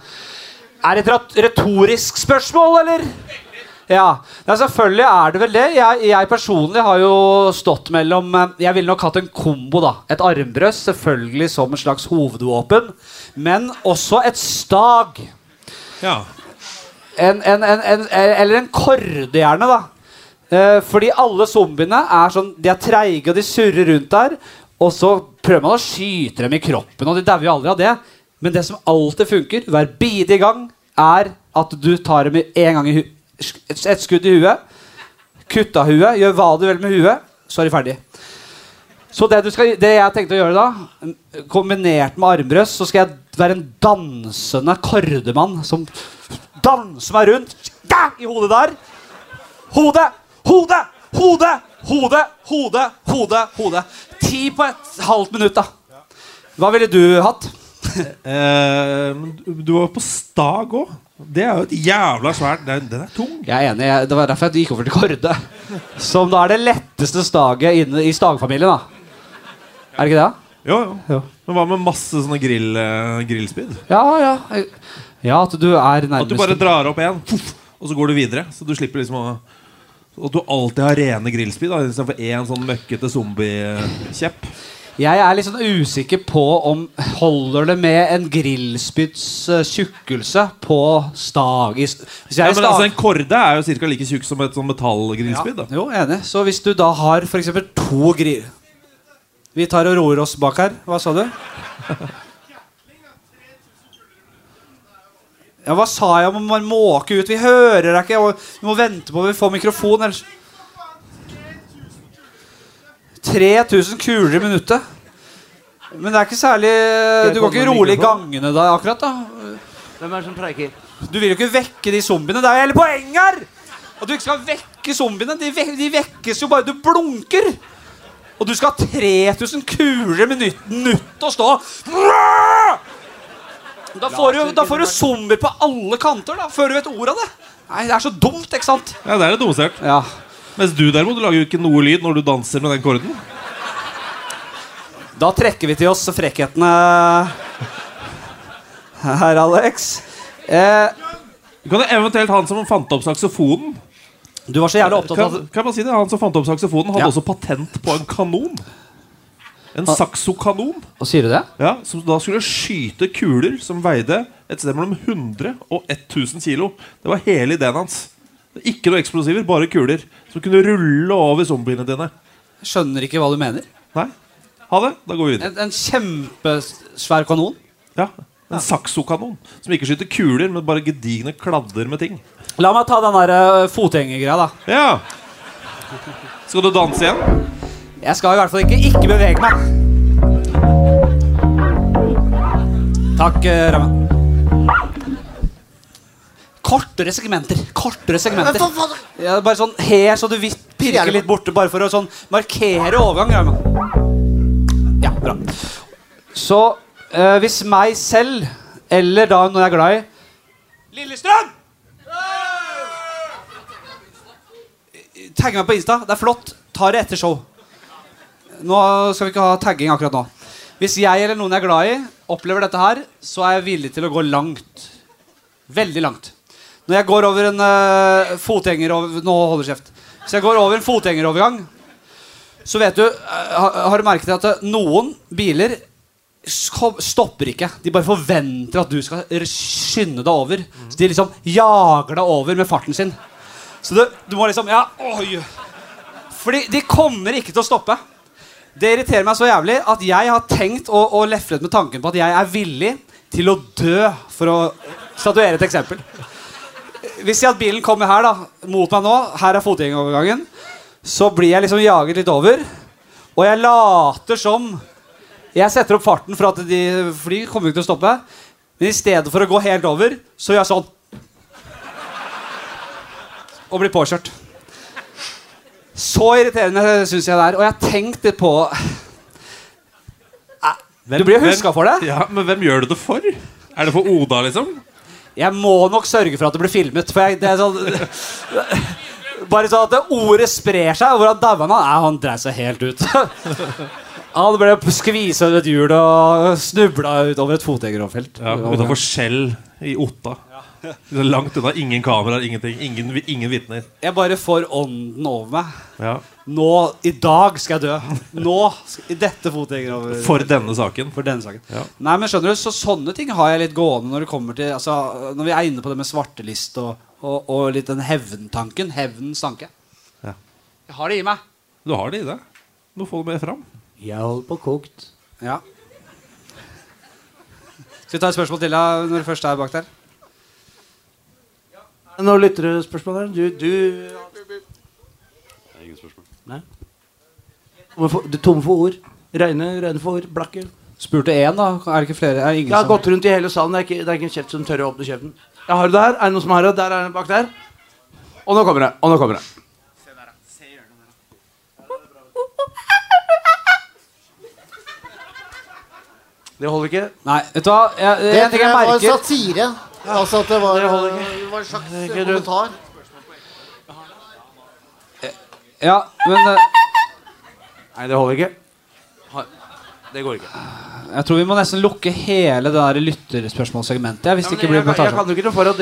Er det et retorisk spørsmål, eller? Ja, ja, selvfølgelig er det vel det. Jeg, jeg personlig har jo stått mellom eh, Jeg ville nok hatt en kombo. da Et armbrøst selvfølgelig som en slags hovedvåpen, men også et stag. Ja. En, en, en, en, eller en korde, gjerne. da Eh, fordi alle zombiene er sånn De er treige, og de surrer rundt der. Og så prøver man å skyte dem i kroppen, og de dauer jo aldri av det. Men det som alltid funker, hver bidige gang, er at du tar dem en gang i hu et skudd i huet. Kutt av huet, gjør hva du vil med huet, så er de ferdig. Så det, skal, det jeg tenkte å gjøre da, kombinert med armbrøst, så skal jeg være en dansende kordemann som danser meg rundt i hodet der. Hode, hode, hode, hode, hode, hode, hode. Ti på et halvt minutt, da. Hva ville du hatt? Eh, du- du var på stag òg. Det er jo et jævla svært Den, den er tung. Jeg er enig. jeg- Det var derfor jeg gikk over til Kårde. Som da er det letteste staget inne i stagfamilien, da. Er det ikke det? Jo, jo. Jo. Men hva med masse sånne grill, uh, grillspyd? Ja, ja. Ja, at du er nærmest At du bare drar opp en, og så går du videre. Så du slipper liksom å At du alltid har rene grillspyd istedenfor én sånn møkkete zombiekjepp. Jeg er litt sånn usikker på om holder det med en grillspyds eh, tjukkelse på stag. i Ja, men stag- altså, en korde er jo ca. like tjukk som et sånn metallgrillspyd. da Jo, enig. Så hvis du da har f.eks. to grill... Vi tar og roer oss bak her. Hva sa du? Ja, Hva sa jeg om man måke ut? Vi hører deg ikke. Vi må vente på at vi får mikrofon. Ellers 3000 kuler i minuttet. Men det er ikke særlig Du går ikke rolig i gangene da akkurat, da. Hvem er det som preiker? Du vil jo ikke vekke de zombiene. Det er hele poenget her! At du ikke skal vekke zombiene. De, vek de vekkes jo bare du blunker. Og du skal ha 3000 kuler i minutt, minutt å stå da får, du, da får du zombier på alle kanter da før du vet ordet av det. Nei, Det er så dumt, ikke sant? Ja, det er det dummeste jeg har hørt. Ja. Mens du derimot du lager jo ikke noe lyd når du danser med den korden. Da trekker vi til oss frekkhetene her, Alex. Eh, Du kan jo eventuelt han som fant opp saksofonen. Du var så jævlig opptatt av kan man si det? Han som fant opp saksofonen, hadde Ja. også patent på en kanon. En saksokanon. Hva sier du det? Ja, Som da skulle skyte kuler som veide et sted mellom 100 og 1000 kilo. Det var hele ideen hans. Ikke noe eksplosiver, bare kuler. Som kunne rulle over zombiene dine. Skjønner ikke hva du mener. Nei? Ha det. Da går vi videre. En, en kjempesvær kanon. Ja, En saksokanon. Som ikke skyter kuler, men bare gedigne kladder med ting. La meg ta den der uh, fotgjengergreia, da. Ja Skal du danse igjen? Jeg skal i hvert fall ikke ikke bevege meg. Takk, uh, Ramme. Kortere segmenter. Kortere segmenter. Ja, bare sånn her, så du vidt pirker litt borte, bare for å sånn markere overgang. Ja, bra. Så eh, hvis meg selv, eller da noen jeg er glad i Lillestrøm! Tagg meg på Insta. Det er flott. Ta det etter show. Nå skal vi ikke ha tagging akkurat nå. Hvis jeg eller noen jeg er glad i, opplever dette her, så er jeg villig til å gå langt. Veldig langt. Når jeg går over en uh, fotgjenger Nå holder kjeft. Hvis jeg går over en fotgjengerovergang, så vet du eh, har, har du merket at eh, noen biler stopper ikke. De bare forventer at du skal skynde deg over. Så de liksom jager deg over med farten sin. Så du, du må liksom Ja, oi. Fordi de kommer ikke til å stoppe. Det irriterer meg så jævlig at jeg har tenkt og, og leflet med tanken på at jeg er villig til å dø for å statuere et eksempel. Hvis jeg at bilen kommer her da mot meg nå, her er fotgjengerovergangen, så blir jeg liksom jaget litt over. Og jeg later som Jeg setter opp farten for at de fly kommer ikke til å stoppe. Men i stedet for å gå helt over, så gjør jeg sånn. Og blir påkjørt. Så irriterende syns jeg det er. Og jeg har tenkt litt på Du blir huska for det. Ja, Men hvem gjør du det for? Er det for Oda, liksom? Jeg må nok sørge for at det blir filmet. For jeg, det er sånn Bare sånn at ordet sprer seg. Hvordan daua han? Nei, han dreiv seg helt ut. Han ble skvisa under et hjul og snubla utover et fotgjengeroverfelt. Ja, Utafor Skjell i Otta. Så Langt unna. Ingen kameraer, ingenting. Ingen, ingen vitner. Jeg bare får ånden over meg. Ja. Nå, I dag skal jeg dø. Nå, I dette fotgjengerover... For denne saken. For denne saken. Ja. Nei, men skjønner du, så Sånne ting har jeg litt gående når det kommer til altså, Når vi er inne på det med svartelist og, og, og litt den hevntanken. Hevnens tanke. Ja. Jeg har det i meg. Du har det i deg. Nå får du mer fram. Jeg holder på kokt. Ja. Skal vi ta et spørsmål til da, når du først er bak der? Noen spørsmål her? Du, du Ingen spørsmål. Nei? Du er tom for ord. Regne, regne for ord. Blakke. Spurte én, da. Er det ikke flere? Er det ingen Jeg har som... gått rundt i hele salen. Det er ikke, det er ikke en kjeft som tør å åpne kjeften. Jeg har det der. Er det noen som har det? Der er det bak der. Og nå kommer det. Og nå kommer det. Det holder ikke. Nei, vet du hva? Jeg, Det en ting tror jeg jeg var satire. Altså at det var, Det ikke. det var en slags kommentar. Ja, men eh, Nei, det holder ikke. Det går ikke. jeg tror vi må nesten lukke hele det der lytterspørsmålssegmentet. ja, Hvis det ikke blir jeg, jeg,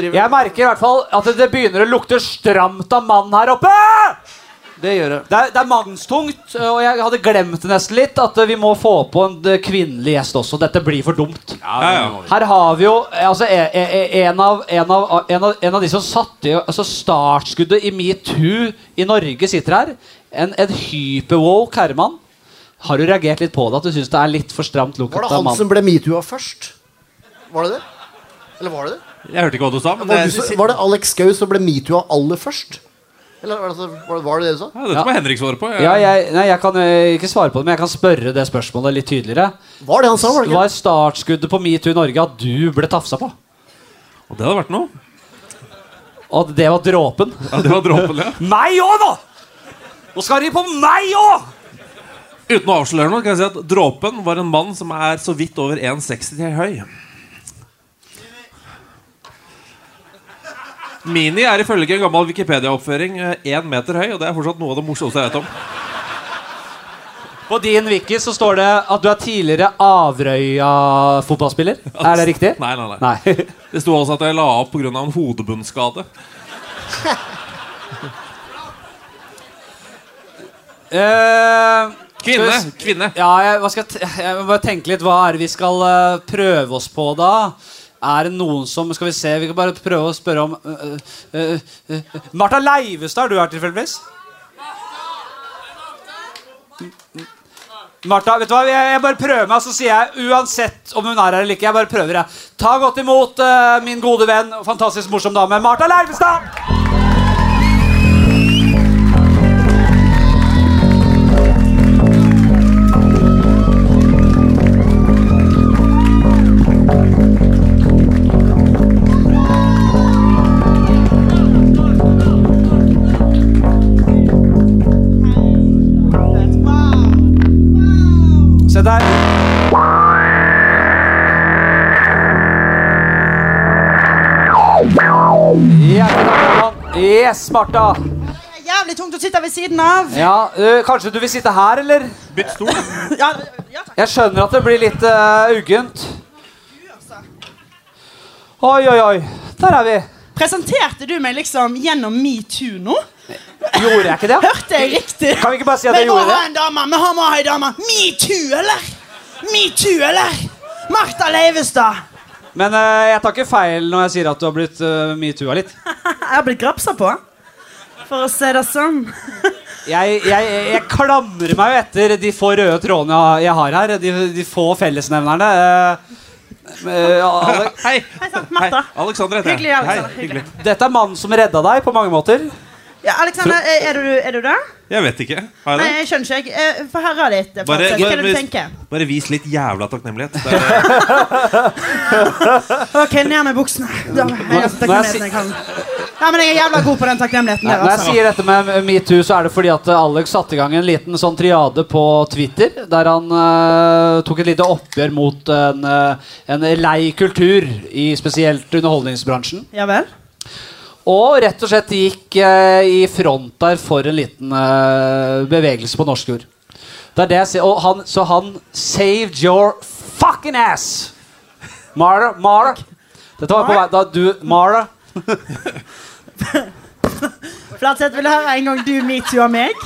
jeg Jeg merker i hvert fall at det begynner å lukte stramt av mann her oppe! Det gjør det. Det er, det er mannstungt, og jeg hadde glemt det nesten litt at vi må få på en kvinnelig gjest også. Dette blir for dumt. Ja, ja. Her har vi jo altså, e- e- e- en, av, en, av, en, av, en av de som satte altså startskuddet i metoo i Norge, sitter her. En, en hyperwoke herremann. Har du reagert litt på det? At du syns det er litt for stramt lukket Var det han som ble metoo-a først? Var det det? Eller var det det? Jeg hørte ikke hva du sa. Men Var, det, du, var det Alex Gaus som ble metoo-a aller først? Eller var det, var det- var det det du sa? ja, dette må Henrik svare på. Jeg, Ja, jeg, nei, jeg kan eh, ikke svare på det, men jeg kan spørre det spørsmålet litt tydeligere. Var det han sa? Var det ikke? Var startskuddet på Metoo Norge at du ble tafsa på? Og det hadde vært noe. Og det var dråpen? Ja, det var dråpen, ja. Meg òg, da! Nå skal de på meg òg! Uten å avsløre noe kan jeg si at dråpen var en mann som er så vidt over 1,60 høy. Mini er ifølge en gammel Wikipedia-oppføring én meter høy, og det er fortsatt noe av det morsomste jeg vet om. På din wiki så står det at du er tidligere Averøya-fotballspiller. Er det riktig? Nei, nei, nei. Nei. Det sto også at jeg la opp pga. en hodebunnskade. uh, Kvinne. vi Kvinne. Ja, jeg, jeg, jeg må bare tenke litt. Hva er det vi skal uh, prøve oss på da? Er det noen som Skal vi se, vi kan bare prøve å spørre om uh, uh, uh, Martha Leivestad, er du her tilfeldigvis? Martha, vet du hva? Jeg, jeg bare prøver meg, så sier jeg uansett om hun er her eller ikke. Jeg bare prøver, jeg. Ta godt imot eh, min gode venn fantastisk morsom dame, Martha Leivestad! Se der. Yes, Martha. Jævlig tungt å sitte ved siden av. Ja, øh, Kanskje du vil sitte her, eller? Bytt stol. Ja, ja. Jeg skjønner at det blir litt øh, uggent. Oi, oi, oi. Der er vi. Presenterte du meg liksom gjennom metoo nå? Gjorde jeg ikke det? Hørte jeg riktig? Kan vi ikke bare si at Vi jeg må ha en dame! Vi må ha en dame! Metoo, eller? Metoo, eller? Martha Leivestad. Men uh, jeg tar ikke feil når jeg sier at du har blitt uh, metoo-a litt. Jeg har blitt grapsa på. For å se det sånn. Jeg, jeg, jeg klamrer meg jo etter de få røde trådene jeg- jeg har her. De, de få fellesnevnerne. Uh, eh, Ale- Hei. Hei Martha. Alexander heter jeg. Hyggelig, Alexander. Hei, hyggelig. Dette er mannen som redda deg på mange måter. Ja, Alexander, er, er, du, er du der? Jeg vet ikke. Har Nei, jeg det? jeg skjønner ikke. jeg. Eh, Få høre litt. Bare- Frances. Hva er det du bare- tenker? Bare vis litt jævla takknemlighet. Det er, Ok, ned med buksene. Da, jeg er så jeg kan. Ja, men jeg er jævla god på den takknemligheten der. Når jeg Altså. sier dette med metoo, så er det fordi at Alex satte i gang en liten sånn triade på Twitter, der han eh, tok et lite oppgjør mot en, eh, en lei kultur i spesielt underholdningsbransjen. Ja vel? Og rett og slett gikk eh, i front der for en liten eh, bevegelse på norsk jord. Det er det jeg sier. Og han, så han saved your fucking ass! Mara, Mara. Dette var på vei da du Mara. Flatseth, vil du høre en gang du metoo av meg?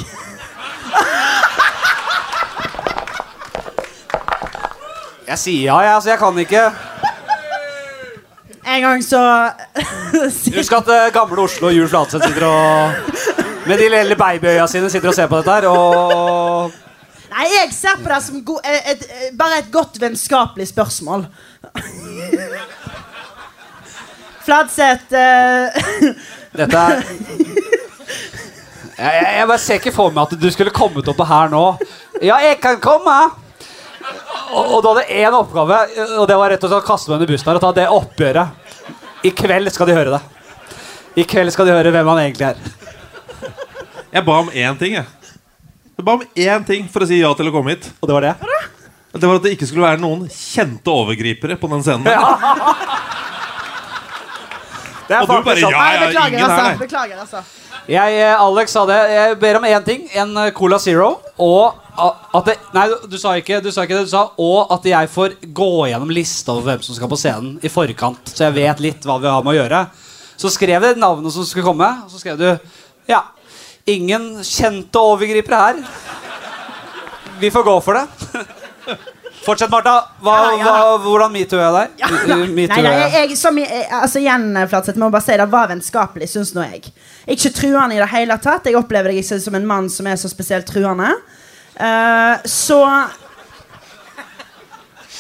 Jeg sier ja, jeg. Altså, jeg kan ikke En gang så Husk at uh, gamle Oslo og Jul Flatseth sitter og Med de lille babyøya sine sitter og ser på dette her. Og Nei, jeg ser på det som et, et, et, bare et godt vennskapelig spørsmål. Fladseth uh... dette er jeg, jeg, jeg bare ser ikke for meg at du skulle kommet opp her nå. Ja, jeg kan komme! Og, og du hadde én oppgave, og det var rett og slett å kaste meg under bussen her og ta det oppgjøret. I kveld skal de høre det. I kveld skal de høre hvem han egentlig er. jeg ba om én ting, jeg. Jeg ba om én ting for å si ja til å komme hit. Og det var det. Det var at det ikke skulle være noen kjente overgripere på den scenen. Ja. Det er Og du bare ja, Nei, ja, beklager, ingen her, altså. nei. Beklager, altså. Jeg, eh, Alex sa det. Jeg ber om én ting. En eh, Cola Zero. Og at det, Nei, du, sa ikke, du sa ikke det. Du sa og at jeg får gå gjennom lista over hvem som skal på scenen i forkant, så jeg vet litt hva vi har med å gjøre. Så skrev jeg navnet som skulle komme, og så skrev du Ja, ingen kjente overgripere her. Vi får gå for det. Fortsett, Martha. Hva, Ja, ja. hva, hvordan metoo er Ja, deg? nei, nei, nei, jeg, som, jeg, altså igjen, Flatseth, må bare si det var vennskapelig, syns nå jeg. Ikke truende i det hele tatt. Jeg opplever deg ikke som en mann som er så spesielt truende. Uh, så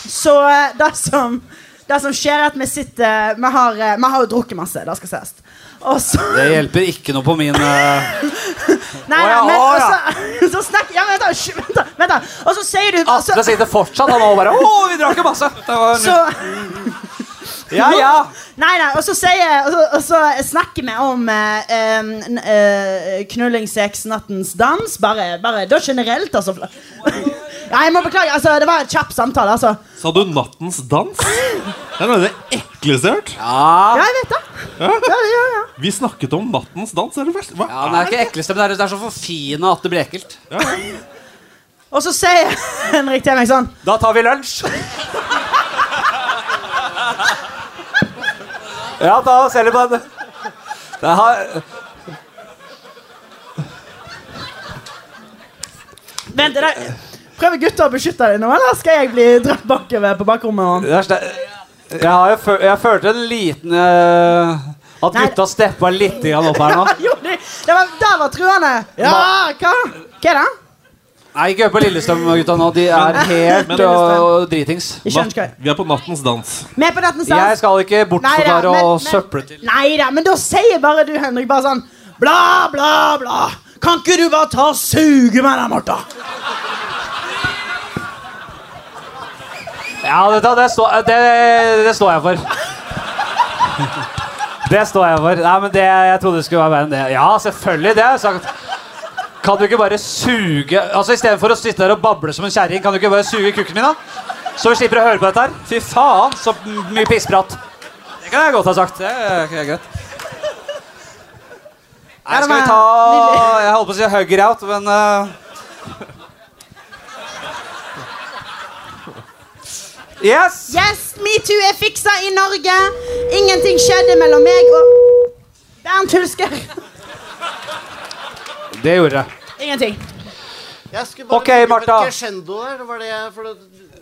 Så eh, det som Det som skjer, er at vi sitter Vi har, eh, vi har jo drukket masse, det skal sies. Og så Det hjelper ikke noe på min eh, Nei, nei, men å, og så, så snakker Ja, vent, da. Vent, da. Vent da. Og så sier du så, Atle det fortsatt, han bare Å, vi drakk jo masse! Så ja, ja. Nei, nei, og så, sier, og så, og så snakker vi om eh, em, eh, knulling, sex, nattens dans. Bare, bare da generelt, altså. Ja, jeg må beklage. altså, Det var en kjapp samtale. altså. Sa du 'nattens dans'? Det er noe av det ekleste jeg. Ja, jeg vet det. Ja, ja, ja. Vi snakket om 'nattens dans'. Er det verste? Hva Ja, Den er ikke ekleste, men det er, det er så forfina at det blir ekkelt. Og så sier Henrik til meg sånn Da tar vi lunsj. Ja, ta og selg på den. Det har Vent, er det, Prøver gutta å beskytte deg nå, eller skal jeg bli dratt bakover på bakrommet? Det er Jeg, har jo føl, jeg følte en liten uh, At Nei. gutta steppa litt grann opp her nå. Jo, det, det var, der var truende. Ja, hva? Hva er det? Nei, ikke hør på Lillestrøm-gutta nå. De er helt men- og, og dritings. Jeg. Vi er på nattens dans. Med på dette Jeg skal ikke bortforklare Neida, bare og søple til. Nei da, men da sier bare du, Henrik, bare sånn bla, bla, bla. Kan ikke du bare ta og suge meg der, Martha? Ja, det, det, står, det, det står jeg for. Det står jeg for. Nei, men det, Jeg trodde det skulle være mer enn det. Ja, selvfølgelig. Det har jeg sagt. Kan du ikke bare suge Altså Istedenfor å sitte der og bable som en kjerring, kan du ikke bare suge kukken min, da? Så vi slipper å høre på dette her. Fy faen, så mye pissprat. Det kan jeg godt ha sagt. Det er greit. Nei, skal vi ta Jeg holdt på å si hugger out, men eh, Yes! Yes, metoo er fiksa i Norge. Ingenting skjedde mellom meg og Bernt Hulsker. Det gjorde jeg. Ingenting. Jeg skulle bare Ok, Martha. Crescendo der. Var det, for det,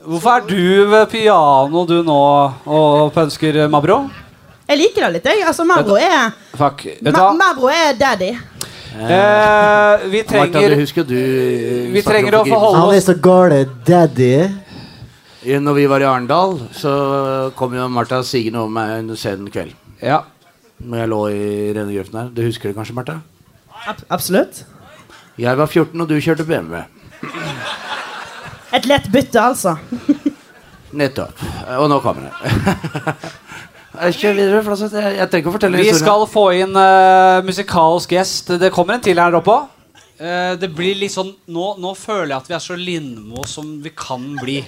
Hvorfor er du ved piano du nå og pønsker Mabro? Jeg liker det litt, jeg. Altså, Mabro er, Fuck. Vet du Ma hva? Mabro er daddy. Eh, vi Martha, trenger du husker du Vi trenger å forholde forholde Han er så gale daddy. Når vi var i Arendal, så kom jo Martha sigende over meg en sen kveld. Ja. Når jeg lå i rennegrøften her. Du husker det kanskje, Martha? Ab absolutt. Jeg var 14, og du kjørte BMW. Et lett bytte, altså. Nettopp. Og nå kommer det. Kjør videre, for Jeg, jeg trenger ikke å fortelle Vi historien. skal få inn uh, musikalsk gjest. Det kommer en til her oppe òg. Det blir litt sånn nå, nå føler jeg at vi er så Lindmo som vi kan bli.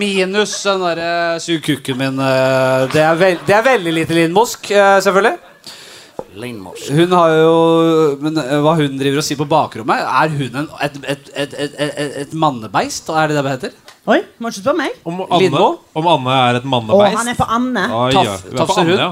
Minus den derre sug kukken min. Uh, det, er det er veldig lite lindmosk, eh, selvfølgelig. Lindmosk. Hun har jo Men hva hun driver og sier på bakrommet Er hun en, et, et, et, et, mannebeist? Er det det det heter? Oi, må ikke spørre meg. Om Anne, om Anne er et mannebeist? Å, han er på Anne. Taff- ja. Er tafser hun? ja.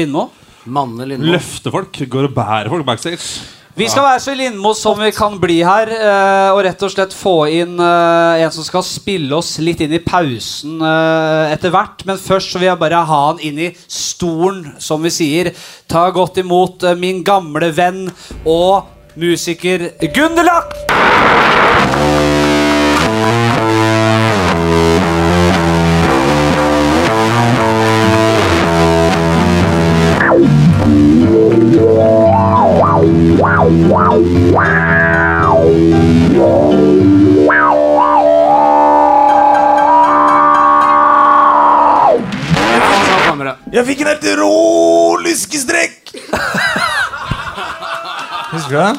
Lindmo? Manne Lindmo. Løfter folk. Går og bærer folk backstage. Vi skal være så Lindmo som vi kan bli her, eh, og rett og slett få inn eh, en som skal spille oss litt inn i pausen eh, etter hvert. Men først så vil jeg bare ha han inn i stolen, som vi sier. Ta godt imot min gamle venn og musiker Gunderlach! Rå lyskestrekk! Husker du den?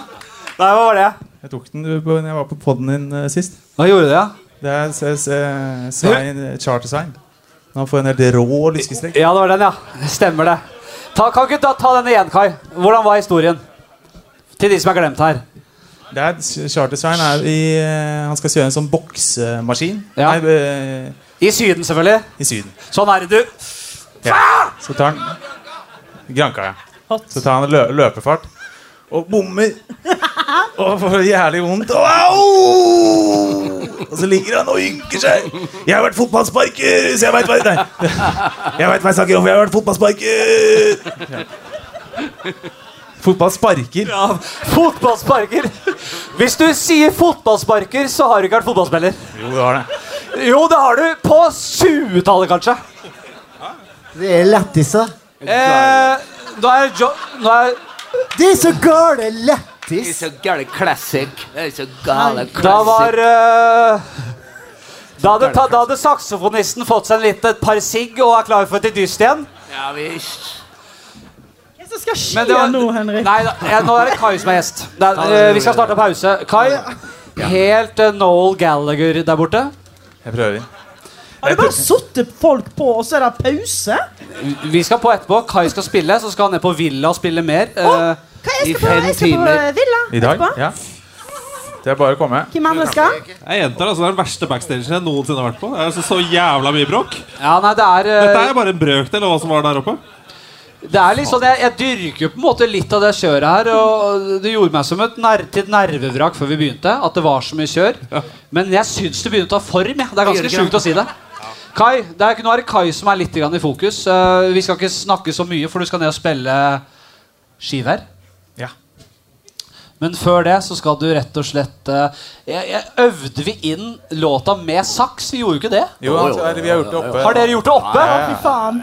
Nei, hva var det? Jeg tok den på- når jeg var på poden din uh, sist. Hva gjorde du, ja? Det er s- s- eh, sign, charter sign. Han får en helt rå lyskestrekk. Ja, det var den, ja. Stemmer det. Ta, kan ikke ta, ta den igjen, Kai? Hvordan var historien? Til de som er glemt her. Det er, charter sign er i eh, Han skal kjøre en sånn boksemaskin Ja. Nei, eh, I Syden, selvfølgelig. i Syden. Sånn er det, du. Ja. Så tar han Granka, ja. Så tar han lø løpefart og bommer. Og får jævlig vondt. Og, au! og så ligger han og ynker seg. Jeg har vært fotballsparker, så jeg veit hva Nei. Jeg vet hva jeg snakker om, for jeg har vært fotballsparker. Fotballsparker? Ja, fotballsparker. Hvis du sier fotballsparker, så har du ikke vært fotballspiller. Jo, det har det. Jo, det har du. På 20-tallet, kanskje. Det er lættiser. Eh, nå er jo... Nå er, Det er så gale Det er så gale classic. Det er så gale classic. da var eh, da hadde, ta, da hadde saksofonisten fått seg en litt, et par sigg og er klar for et dyst igjen. Ja visst. Hva det som skal skje var- nå, Henrik? Nei, da, ja, nå er det Kai som er gjest. Da, eh, vi skal starte pause. Kai, helt eh, Noel Gallagher der borte. Jeg prøver. Har du bare sittet folk på, og så er det pause? Vi skal på etterpå. Kai skal spille, så skal han ned på Villa og spille mer. Eh, Hva jeg skal på? Jeg skal på timer. Villa I dag? etterpå. Ja. Det er bare å komme. Hvem andre skal? Jeg gjentar altså, Det er den verste backstagen jeg noensinne har vært på. Det er altså så jævla mye bråk. ja, nei, det er eh, Dette er bare en brøkdel av hva som var der oppe. Det er sånn, jeg, jeg dyrker jo på en måte litt av det kjøret her. Og det gjorde meg som et ner til et nervevrak før vi begynte. At det var så mye kjør. Men jeg syns det begynner å ta form. Ja. Det er ganske sjukt å si det. Kai, det er, Nå er det Kai som er litt i fokus. Uh, vi skal ikke snakke så mye, for du skal ned og spille skivær. Ja. Men før det så skal du rett og slett uh, jeg, jeg, Øvde vi inn låta med saks? Vi gjorde jo ikke det. Jo, altså, vi har gjort det oppe. Har dere gjort det oppe? Fy faen.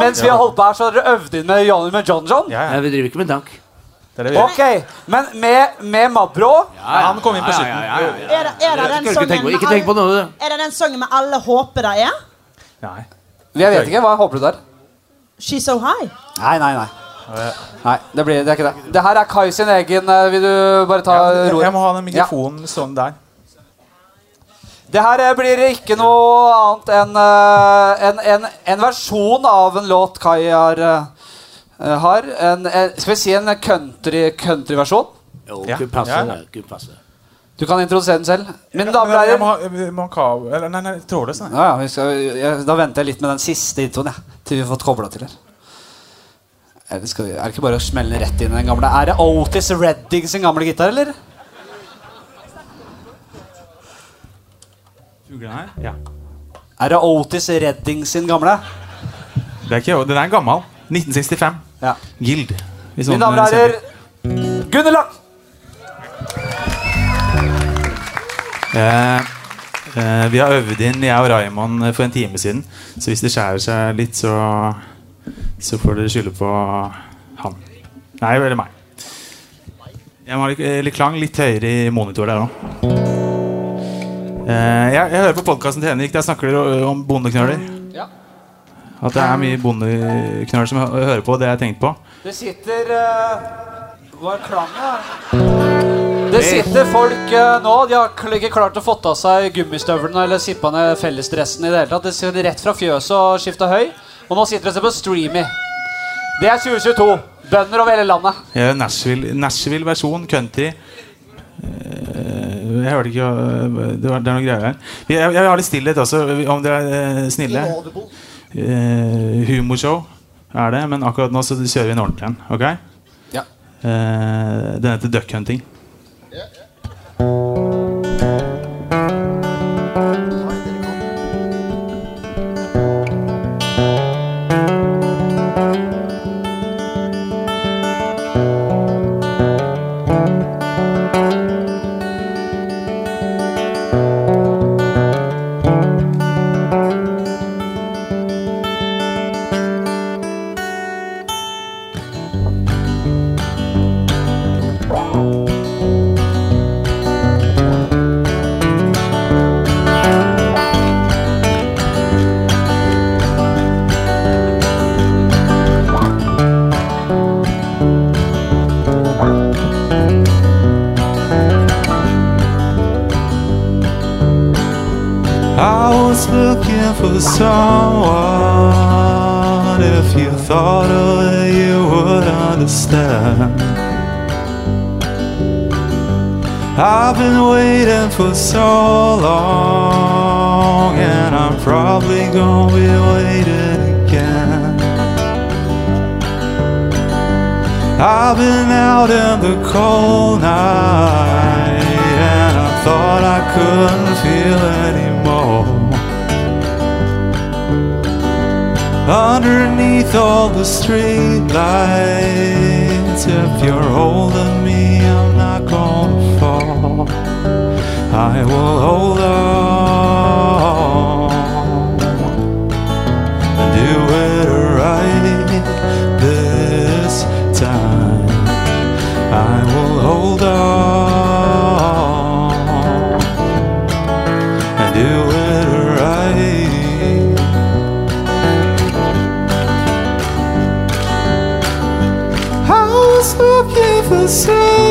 Mens vi har holdt på her, så har dere øvd inn med John, med John John? Ja, ja. Vi driver ikke med dank. Det det. Ok, Men med, med Mabro Han kom inn på slutten. Er det, er det den ikke sangen med ikke alle, Er det den sangen med alle håper det er? Nei. Jeg vet ikke. Hva håper du der? She's so high. Nei, nei, nei. Nei, det, blir, det er ikke det. Det her er Kai sin egen. eh, Vil du bare ta roret? jeg må ha den mikrofonen sånn der. Det her eh, blir ikke noe annet enn eh, en, en, en versjon av en låt Kai har. har. En, en, skal vi si en Country, country Jo, Ja. kunne passe. Ja. kunne passe. Du kan introdusere den selv. Min Men ha kabel Eller nei, nei trådløs. sånn. Ja, ja, vi skal, jeg, da venter jeg litt med den siste introen, jeg. Til vi har fått kobla til her. Er det, skal vi, er det ikke bare å smelle rett inn i den gamle Er det Otis Redding sin gamle gitar, eller? Fuglene her? Ja. Er det Otis Redding sin gamle? Det er ikke, den er gammel. 1965. Ja. Gild. Mine damer og herrer, Gunderland! Eh, eh, vi har øvd inn, jeg og Raymond, eh, for en time siden. Så hvis det skjærer seg litt, så, så får dere skylde på han. Nei, eller meg. Jeg må ha litt, litt klang litt høyere i monitor der òg. Eh, jeg, jeg hører på podkasten til Henrik. Der snakker dere om bondeknøler. Ja. At det er mye bondeknøler som hører på. Det har jeg tenkt på. Det sitter uh, Hva er klangen? Det sitter folk eh, nå. De har ikke klart å få av seg gummistøvlene eller sippa ned fellesdressen i det hele tatt. Det sitter rett fra fjøset og skifta høy. Og nå sitter de og ser på Streamy. Det er 2022. Bønder over hele landet. Jeg er Nashville- Nashville-versjon country. Eh, Jeg hørte ikke Det, var, det er noe greier her. Jeg, jeg vil ha litt stillhet også, om dere er eh, snille. Eh, humorshow er det, men akkurat nå så kjører vi en ordentlig en. Ok? Eh, den heter Duck Hunting. I out in the cold night, and I thought I couldn't feel anymore. Underneath all the street lights, if you're holding me, I'm not gonna fall. I will hold on soul.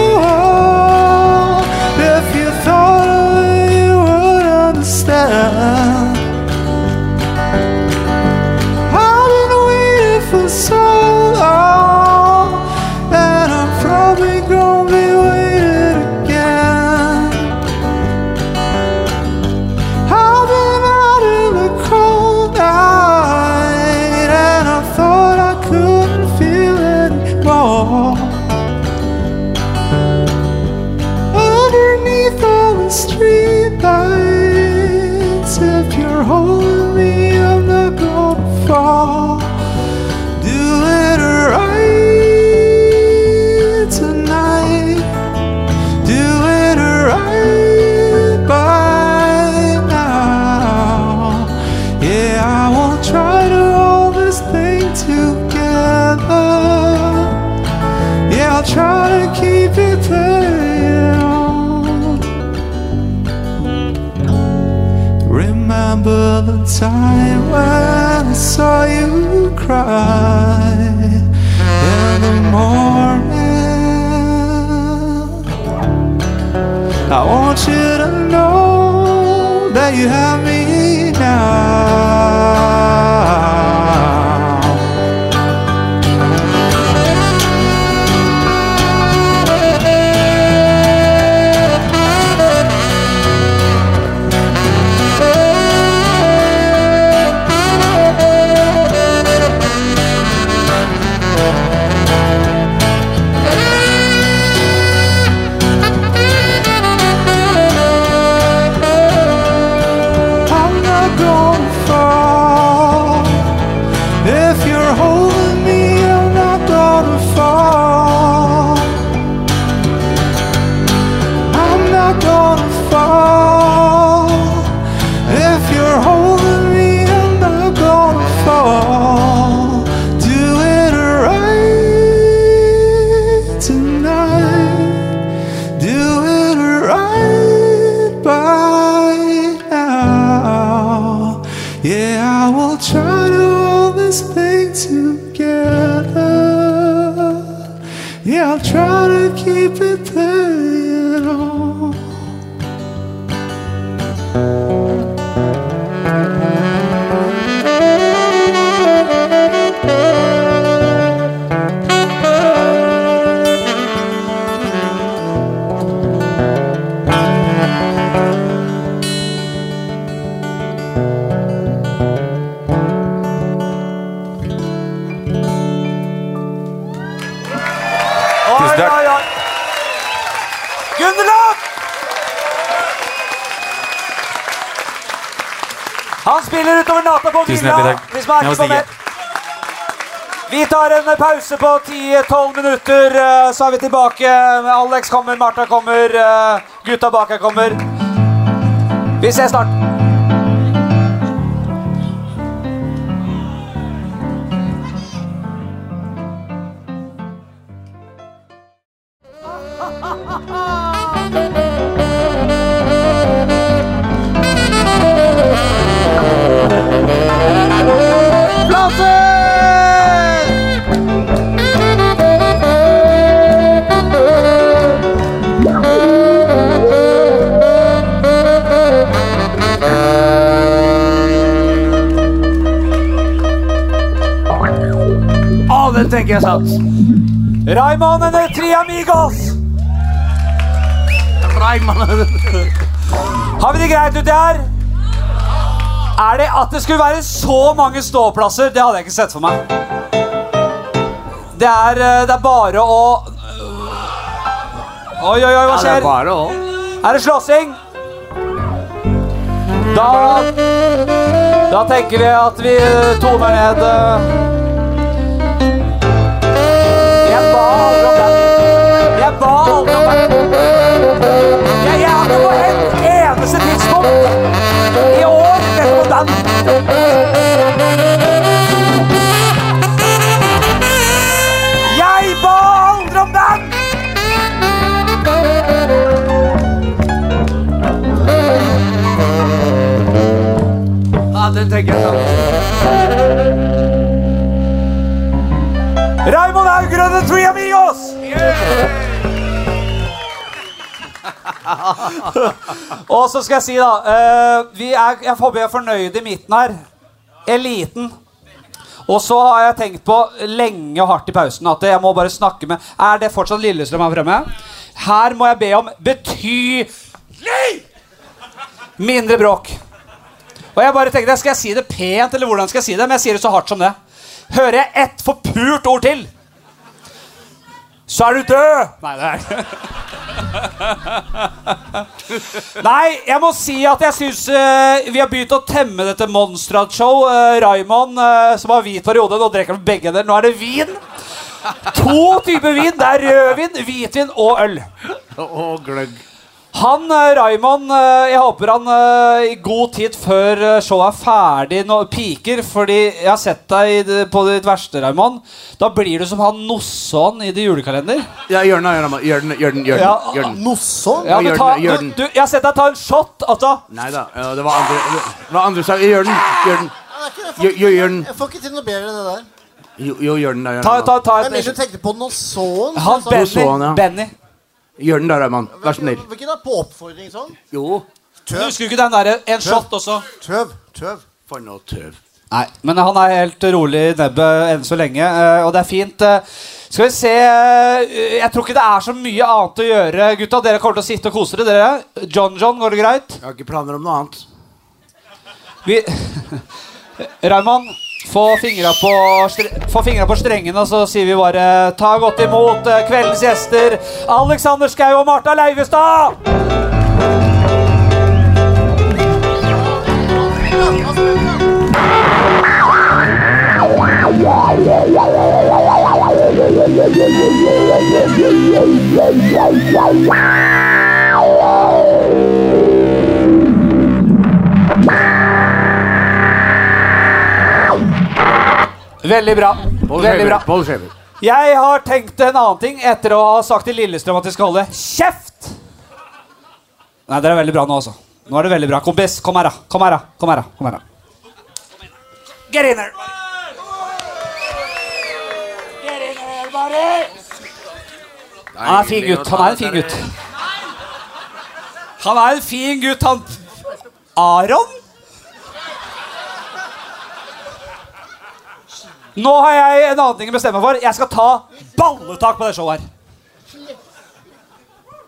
Må på stikke. Vi tar en pause på 10-12 minutter, eh, så er vi tilbake. Alex kommer, Martha kommer, eh, gutta bak her kommer. Vi ses snart. Å, sant? Raymond and the Tre Amigos. Har vi det greit uti her? Er det at det skulle være så mange ståplasser? Det hadde jeg ikke sett for meg. Det er, eh, det er bare å Oi, oi, oi, hva Ja, det skjer? er bare å Er det slåssing? Da Da tenker vi at vi toner ned ba aldri og så skal jeg si, da uh, er, Jeg håper vi er fornøyd i midten her. Eliten. Og så har jeg tenkt på lenge og hardt i pausen at jeg må bare snakke med Er det fortsatt Lillestrøm her fremme? Her må jeg be om betydelig mindre bråk. Og jeg bare tenkte, Skal jeg si det pent, eller hvordan skal jeg si det? Men jeg sier det så hardt som det. Hører jeg ett forpult ord til, så er du død! Nei, det er ikke Nei, jeg må si at jeg syns vi har begynt å temme dette Monstrat-show. Uh, Raymond, uh, som har hvit periode, nå drikker han begge der. Nå er det vin. To typer vin. Det er rødvin, hvitvin og øl. Og gløgg. Han, eh, Raymond, eh, jeg håper han eh, i god tid før showet er ferdig nå piker, fordi jeg har sett deg på ditt verste, Raymond. Da blir du som han Nosson i det julekalender. Ja, gjør den, gjør den. Gjør den, gjør den, gjør den. Nosson? Ja, gjør du den, du, du, jeg har sett deg ta en shot, altså. Nei da, ja, det var andre, det var andre sak. Gjør den. Gjør den. Gjør den. Jeg får ikke til noe bedre enn det der. Jo, jo, gjør den, da. Gjør Ta, den, ta, ta, ta ta, ta. et du tenkte på Nosson? Han sånn- Benny. Benny. Gjør den da, Raymond. Vær så snill. Hvilken da? På oppfordring sånn? Jo. Tøv. husker du ikke den derre en shot også? Tøv. Tøv. For noe tøv. Nei, men han er helt rolig i nebbet enn så lenge, eh, og det er fint. eh. Skal vi se eh, Jeg tror ikke det er så mye annet å gjøre. Gutta, dere kommer til å sitte og kose dere, dere. John John, går det greit? Jeg har ikke planer om noe annet. Vi Raymond, få fingra på, på strengene, og så sier vi bare ta godt imot eh, kveldens gjester. Alexander Schou og Marta Leivestad! Veldig bra. Veldig bra. Jeg har tenkt en annen ting etter å ha sagt til Lillestrøm at de skal holde kjeft. Nei, dere er veldig bra nå, altså. Nå er det veldig bra. Kompis, kom her, da. Kom her, da. Kom her, da. Kom her, da. Get in there. Get in there, buddy. Han er en fin gutt. Han er en fin gutt. Han er en fin gutt, han Aron? Nå har jeg en annen ting å bestemme meg for. Jeg skal ta balletak på det showet her.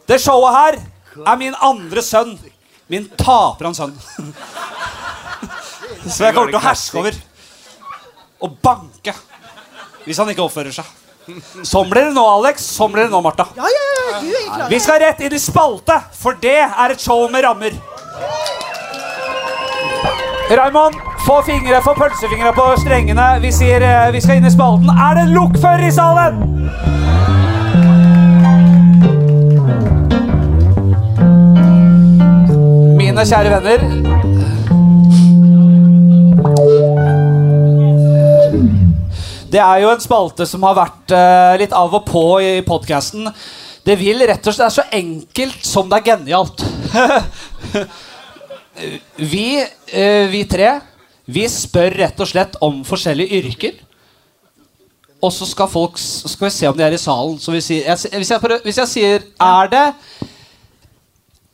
Det showet her er min andre sønn. Min taperens sønn. Så jeg kommer til å herske over. Og banke. Hvis han ikke oppfører seg. Sånn blir det nå, Alex. Sånn blir det nå, Martha. Ja, ja, ja, du er klar. Vi skal rett inn i spalte, for det er et show med rammer. Raymond, få fingre, få pølsefingre på strengene. Vi sier eh, vi skal inn i spalten. Er det lokfører i salen? Mine kjære venner. Det er jo en spalte som har vært eh, litt av og på i podkasten. Det vil rett og slett er så enkelt som det er genialt. vi, eh, vi tre, vi spør rett og slett om forskjellige yrker. Og så skal folk så skal vi se om de er i salen. Så vi sier, jeg, hvis, jeg, prøver- hvis jeg sier Er det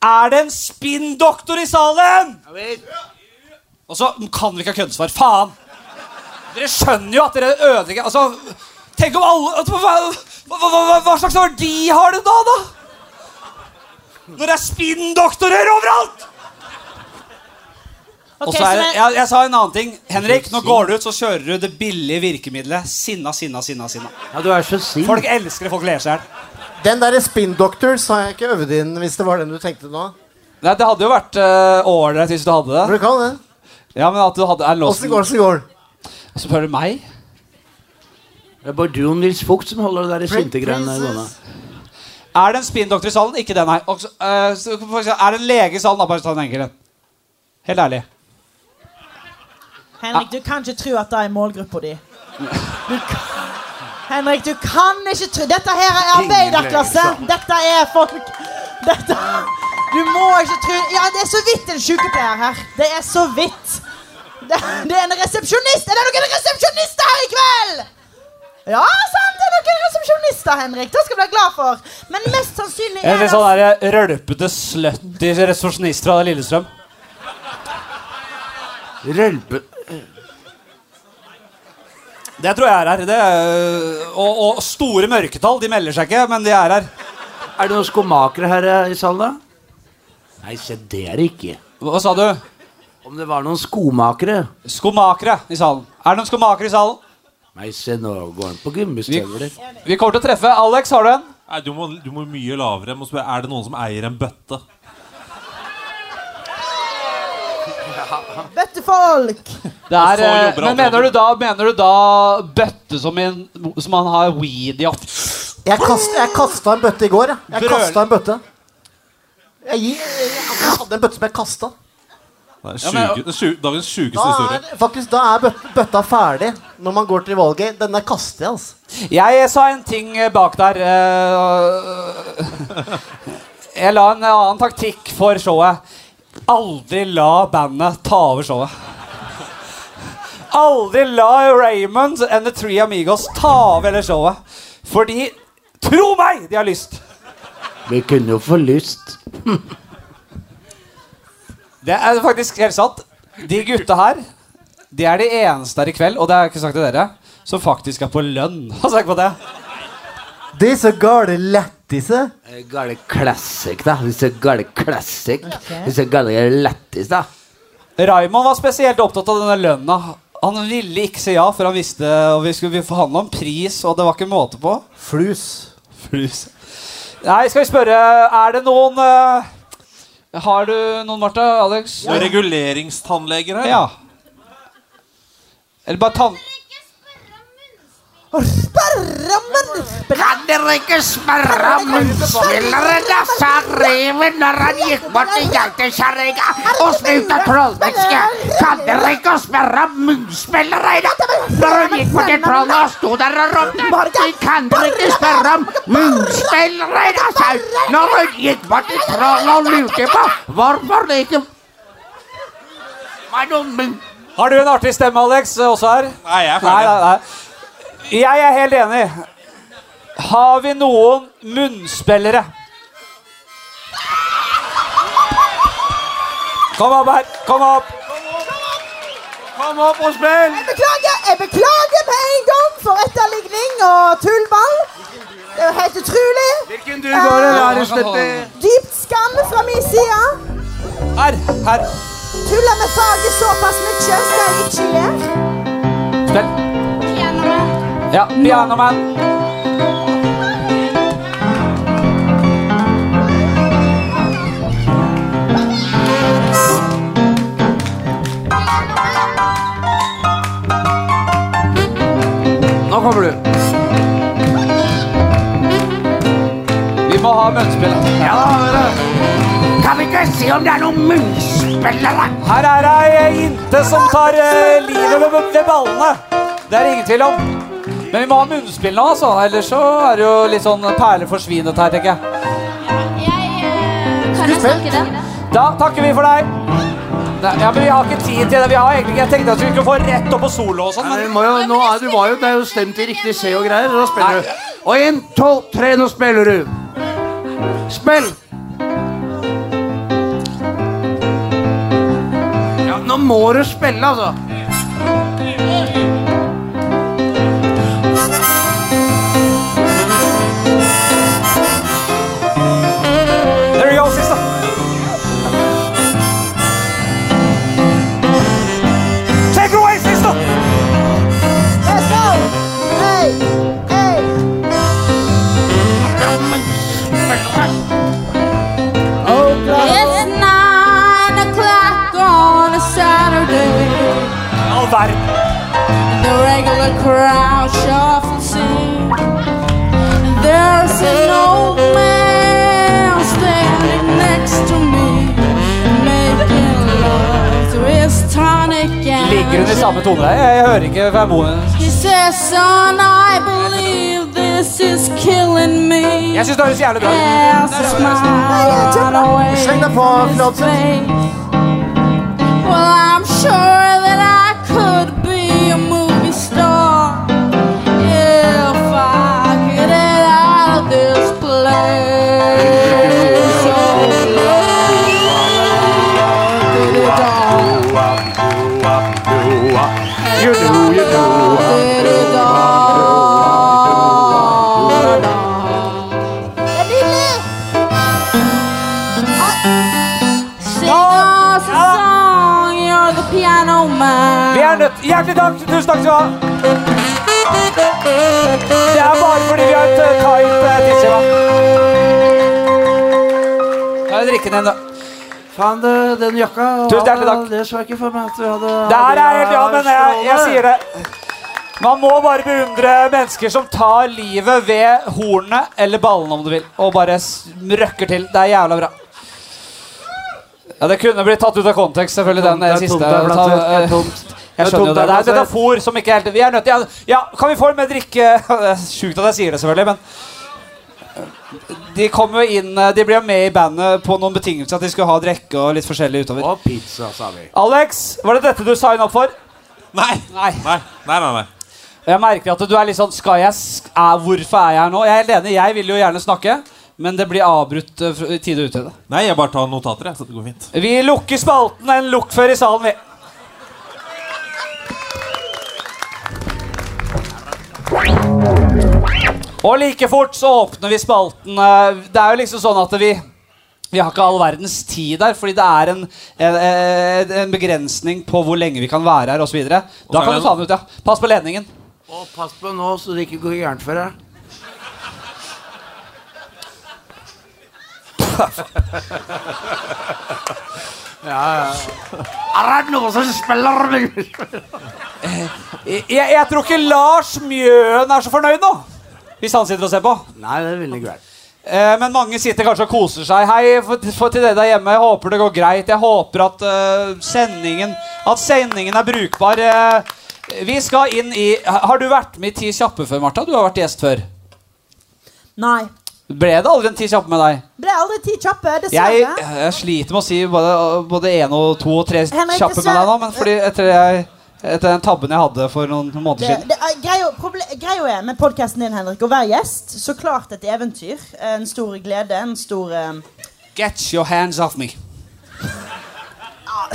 Er det en spinndoktor i salen? Og så kan vi ikke ha køddesvar. Faen! Dere skjønner jo at dere ødelegger Altså, Tenk om alle altså, hva, hva, hva, hva slags verdi har det da, da? Når det er spinndoktorer overalt! Ok, Og så er, jeg, jeg sa en annen ting. Henrik, nå går du ut så kjører du det billige virkemidlet Sinna, sinna, sinna. sinna Ja, du er så sin. Folk elsker det, folk ler seg i hjel. Den derre Spin Doctors har jeg ikke øvd inn, hvis det var den du tenkte nå. Nei, Det hadde jo vært uh, hvis du hadde det. det. du kan det. Ja, men at du hadde er Åssen låsen går det? Går det? Så spør du meg? Det er bare du og Nils Fugt som holder det der sinte greiene gående. Er det en spinndoktor i salen? Ikke det, nei. Også, eh, så for eksempel, er det en lege i salen? Da, bare ta den enkle. Helt ærlig. Henrik, du kan ikke tro at det er målgruppa di. Du kan... Henrik, du kan ikke tro Dette her er arbeiderklasse. Dette er folk Dette Du må ikke tro Ja, det er så vidt en sykepleier her. Det er så vidt. Det, det er en resepsjonist. Er det noen resepsjonister her i kveld? Ja, sant. Det er noen resepsjonister, Henrik. Det skal du være glad for. Men mest sannsynlig er det sånn der rølpete slutty resepsjonister fra Lillestrøm. Rølpe... Det tror jeg er her. Det er, og, og store mørketall. De melder seg ikke, men de er her. Er det noen skomakere her eh, i salen, da? Nei, se det er det ikke. Hva sa du? Om det var noen skomakere? Skomakere i salen. Er det noen skomakere i salen? Nei, se nå går han på gummistøvler. Vi kommer til å treffe. Alex, har du en? Nei, du må, du må mye lavere. Må spørre, er det noen som eier en bøtte? Bøttefolk. Det er, eh, men mener du da, mener du da bøtte som, en, som han har weed i? opp- Jeg, kast, jeg kasta en bøtte i går. Jeg, jeg Brøl. kasta en bøtte. Jeg, gir, jeg hadde en bøtte som jeg kasta. Det er sju- dagens sjukeste Da historie. er, faktisk, da er bøt, bøtta ferdig når man går til valget. Denne kaster jeg, altså. Jeg sa en ting eh, bak der. eh, Jeg la en annen taktikk for showet. Aldri la bandet ta over showet. Aldri la Raymond and The Three Amigos ta over hele showet. Fordi Tro meg, de har lyst! Vi kunne jo få lyst. Det er faktisk helt sant. De gutta her De er de eneste her i kveld, og det har jeg ikke sagt til dere, som faktisk er på lønn. Har sagt på det. Det er så gale lættise. Gale classic, da. Hvis det er gale classic. Hvis det er gale lættis, da. Raymond var spesielt opptatt av denne lønna. Han ville ikke si ja, for han visste og vi skulle forhandle om pris, og det var ikke måte på. Flus. Flus. Nei, skal vi spørre Er det noen uh, Har du noen, Martha? Alex? Ja. reguleringstannleger her. Ja. Eller bare tann... Kan dere ikke sperre munnspilleren, da, sa reven når han gikk bort til geitekjerringa og spruta trollmennesket. Kan dere ikke sperre munnspilleren, da, når han gikk bort til trollet og sto der og ropte? Kan dere ikke sperre munnspilleren, da, sa hun, når hun gikk bort til trollet og lurte på hvorfor det ikke var noen munn... Har du en artig stemme, Alex, også her? Nei, jeg er Nei, ferdig. nei, nei. Jeg er helt enig. Har vi noen munnspillere? Kom opp her. Kom opp. Kom opp og spill! Jeg beklager, jeg beklager med en gang for etterligning og tullball. Det er jo helt utrolig. Hvilken du går det, Larestøtte? Dypt skam fra min side. Her. Her. Tuller med faget såpass mye skal jeg ikke gjøre. Spill. Ja, Pianoman. Nå kommer du. Vi må ha munnspill. Ja, da det. Kan vi ikke se om det er noen munnspillere? Her er ei jente som tar eh, livet ved ballene. Det er det ingen tvil om. Men vi må ha munnspill nå, altså. Ellers så er det jo litt sånn perler forsvinet her, tenker jeg. jeg Kan jeg snakke den? Da takker vi for deg. Nei, ja, men Vi har ikke tid til det. Vi har egentlig Jeg tenkte at vi skulle få rett opp på solo og sånn. Men jo, nå er, du var jo, det er jo stemt i riktig C og greier. Da spiller du. Og en, to, tre, nå spiller du. Spill! Ja, nå må du spille, altså. Regular crowd shuffles in. There's an old man standing next to me, making love to his tonic Ligger hun i and samme tone? Jeg, jeg hører ikke fermonen. he says, "Son, I believe this is killing me." Jeg syns det høres jævlig bra ut. As a smile away Sleng deg på, from his face. Well, I'm sure Tusen takk skal du ha. Det er bare fordi vi har et eh, tight eh, tidsskjema. Kan jeg drikke den, da? Faen, det, den jakka Tusen hjertelig takk. Det så jeg ikke for meg at vi hadde Det er helt ja, men jeg, jeg sier det. Man må bare beundre mennesker som tar livet ved hornene eller ballene, om du vil, og bare røkker til. Det er jævla bra. Ja, Det kunne blitt tatt ut av kontekst, selvfølgelig. den eh, er siste. tomt, det er Ta- Det er tomt. Jeg Det er skjønner jo det. Det er metafor som ikke helt Vi er nødt til ja, kan vi få med drikke Det er sjukt at jeg sier det, selvfølgelig, men de kommer jo inn eh, De blir jo med i bandet på noen betingelser at de skulle ha drikke og litt forskjellig utover. Og pizza, sa vi. Alex, var det dette du signa opp for? Nei. Nei. Nei, nei, nei, nei. Jeg merker at du er litt sånn Skal jeg sk er, Hvorfor er jeg her nå? Jeg er helt enig, jeg vil jo gjerne snakke, men det blir avbrutt eh, i tide og utide. Nei, jeg bare tar notater, jeg, så det går fint. Vi lukker spalten. En lukk før i salen, vi. Og like fort så åpner vi spalten. eh, Det er jo liksom sånn at vi vi har ikke all verdens tid der, fordi det er en, en, en begrensning på hvor lenge vi kan være her osv. Da kan du ta den ut, ja. Pass på ledningen. Og pass på nå, så det ikke går gærent for deg. ja, ja. Er det noen som spiller Jeg, jeg tror ikke Lars Mjøen er så fornøyd nå. Hvis han sitter og ser på. Nei, det er veldig greit. Eh, men mange sitter kanskje og koser seg. Hei for, for til dere der hjemme. Jeg håper det går greit. Jeg håper at uh, sendingen At sendingen er brukbar. Eh, vi skal inn i Har du vært med i Ti kjappe før, Martha? Du har vært gjest før. Nei. Ble det aldri en Ti kjappe med deg? Ble aldri ti kjappe, Jeg, jeg sliter med å si både, både en og to og tre Henrik, kjappe med deg nå, men fordi etter, jeg, etter den tabben jeg hadde for noen måneder siden det er, greia, er med podkasten din, Henrik, å være gjest, så klart et eventyr. En stor glede. En stor um... Get your hands off me.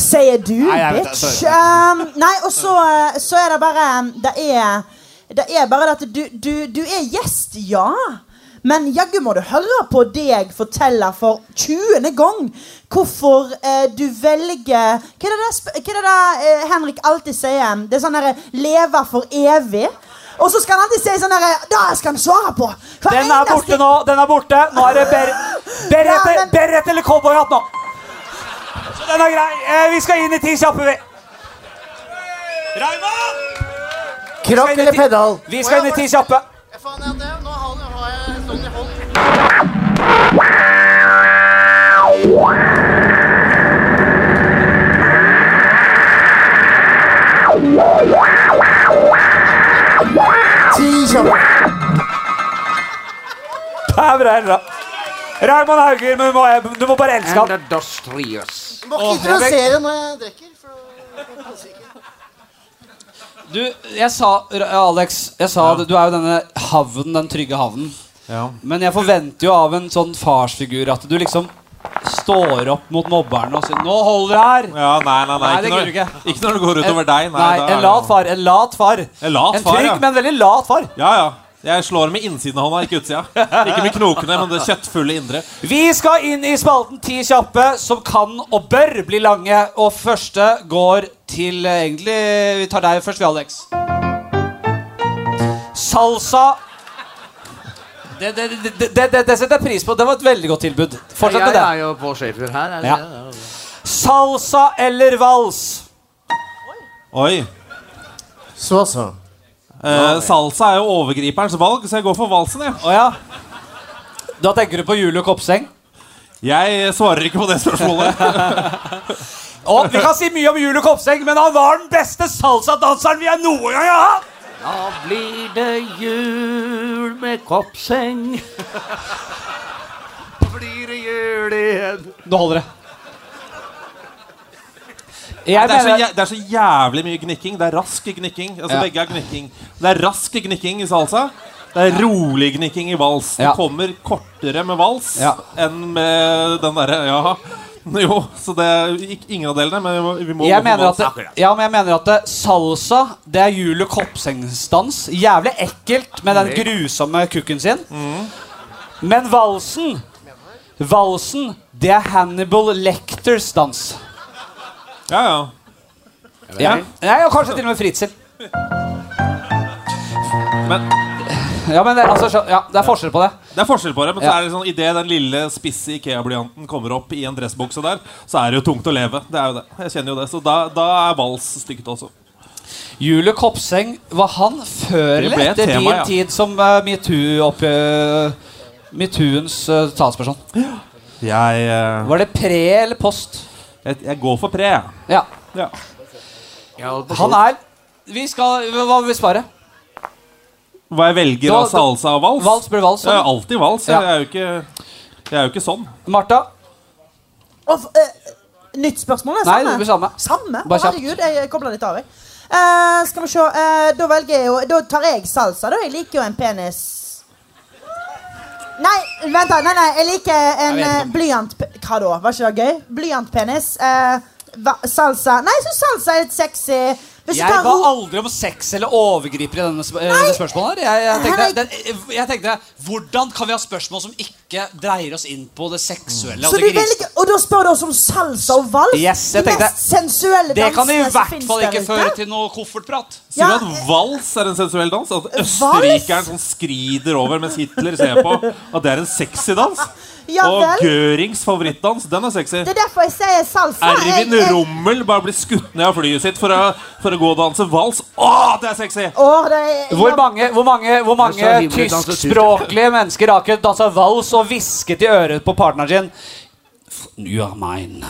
Sier du, Nei, det, bitch? Um, nei, og så, eh, så er det bare Det er, det er bare det at du, du, du er gjest, ja. Men jaggu må du høre på deg fortelle for 20. gang hvorfor eh, du velger Hva er det, hva er det eh, Henrik alltid sier? Det er sånn derre 'leve for evig'. Og så skal han alltid si sånn herre Da skal han svare på! Hver Den er borte nå. Den er borte. Nå er det ber beret Ja, men- beret eller cowboyhatt nå. Så den er grei. Eh, vi skal inn i ti kjappe, vi. Raymond! Krakk eller pedal? Vi skal inn i ti kjappe. Jeg faen, ja, det, Det er bra. bra. Raymond Hauger, men du må, du må bare elske han. Du må ikke introdusere når jeg drikker. Du, jeg sa, Alex, jeg sa du er jo denne havnen, den trygge havnen. Ja. Men jeg forventer jo av en sånn farsfigur at du liksom står opp mot mobberne og sier 'Nå holder det her'. Ja, nei, nei, nei, Nei, ikke, når, ikke. ikke når det går utover deg. Nei, Nei, en lat far. En lat far. En lat En trygg, ja. men veldig lat far. Ja, ja. Jeg slår med innsiden av hånda, ikke utsida. Ikke med knokene, men det kjøttfulle indre. Vi skal inn i spalten Ti kjappe, som kan og bør bli lange. Og første går til eh, egentlig Vi tar deg først, vi, Alex. Salsa det, det, det, det, det, det setter jeg pris på. Det var et veldig godt tilbud. Fortsett med Jeg er jo på Schaefer her. Er det Ja. Salsa eller vals? Oi. Så, så. Eh, salsa er jo overgriperens valg, så jeg går for valsen. Jeg, Oh, ja. Da tenker du på Julie Kopseng? jeg svarer ikke på det spørsmålet. Og vi kan si mye om Julie Kopseng, men han var den beste salsadanseren vi har noen gang hatt! Da blir det jul med koppseng. Da blir det jul igjen. Nå holder det. Jeg det, er så, det er så jævlig mye gnikking. Det er rask gnikking. Altså Ja. Begge er gnikking. Det er rask gnikking i salsa. Det er rolig gnikking i vals. Ja. Det kommer kortere med vals Ja. enn med den derre Ja. Jo, så det er ikke- ingen av delene, men vi må, vi må jeg mener at det, ja, men jeg mener at det, salsa Det er Julie Kopsengs dans. Jævlig ekkelt med den grusomme kukken sin. Men valsen Valsen, det er Hannibal Lecters dans. Ja, ja. Ja. Nei, og kanskje til og med Fritzel. Men Ja, men det, altså, ja, det er forskjell på det. det er forskjell på det. Men Ja. så er det sånn idet den lille, spisse Ikea-blyanten kommer opp i en dressbukse der, så er det jo tungt å leve. Det er jo det. Jeg kjenner jo det. Så da, da er vals stygt også. Julie Kopseng, var han før eller etter tema, din ja. tid som uh, metoo-ens uh, talsperson? Jeg uh... Var det pre eller post? Jeg, jeg går for pre. jeg. Ja. Ja. Han er Vi skal Hva vil vi spare? Hva jeg velger Da- av salsa og vals? Vals blir vals. Sånn. Jeg er alltid vals. Ja. Jeg, er jo ikke, jeg er jo ikke sånn. Martha? Og, f- eh, nytt spørsmål? er samme? Nei, det blir samme. Samme? Bare kjapt. herregud, jeg kobler litt av. Jeg. Uh, skal vi se. Uh, da velger jeg jo Da tar jeg salsa. Da Jeg liker jo en penis Nei, vent da. Nei, nei, jeg liker en ikke. blyant... Hva da? Var ikke det gøy? Blyantpenis. Eh, salsa Nei, jeg syns salsa er litt sexy. Hvis Jeg ba aldri om sex eller overgriper i denne, sp- Nei. det spørsmålet. her jeg, jeg, tenkte, den, jeg tenkte Hvordan kan vi ha spørsmål som ikke dreier oss inn på det seksuelle? Og det, velger, og da spør du oss om salsa og vals? Yes, jeg De tenkte- mest sensuelle det kan i hvert fall ikke føre til noe koffertprat. Sier Ja, du at vals er en sensuell dans? At østerrikeren som skrider over mens Hitler ser på, at det er en sexy dans? Ja og. Gørings favorittdans, den er sexy. Det er derfor jeg sier salsa. Ervin Jeg- jeg- Rommel bare blir skutt ned av flyet sitt for å, for å gå og danse vals. Å, det er sexy! Åh, det er, Hvor mange, hvor mange, hvor mange tyskspråklige mennesker har ikke dansa vals og hvisket i øret på partneren sin You are mine.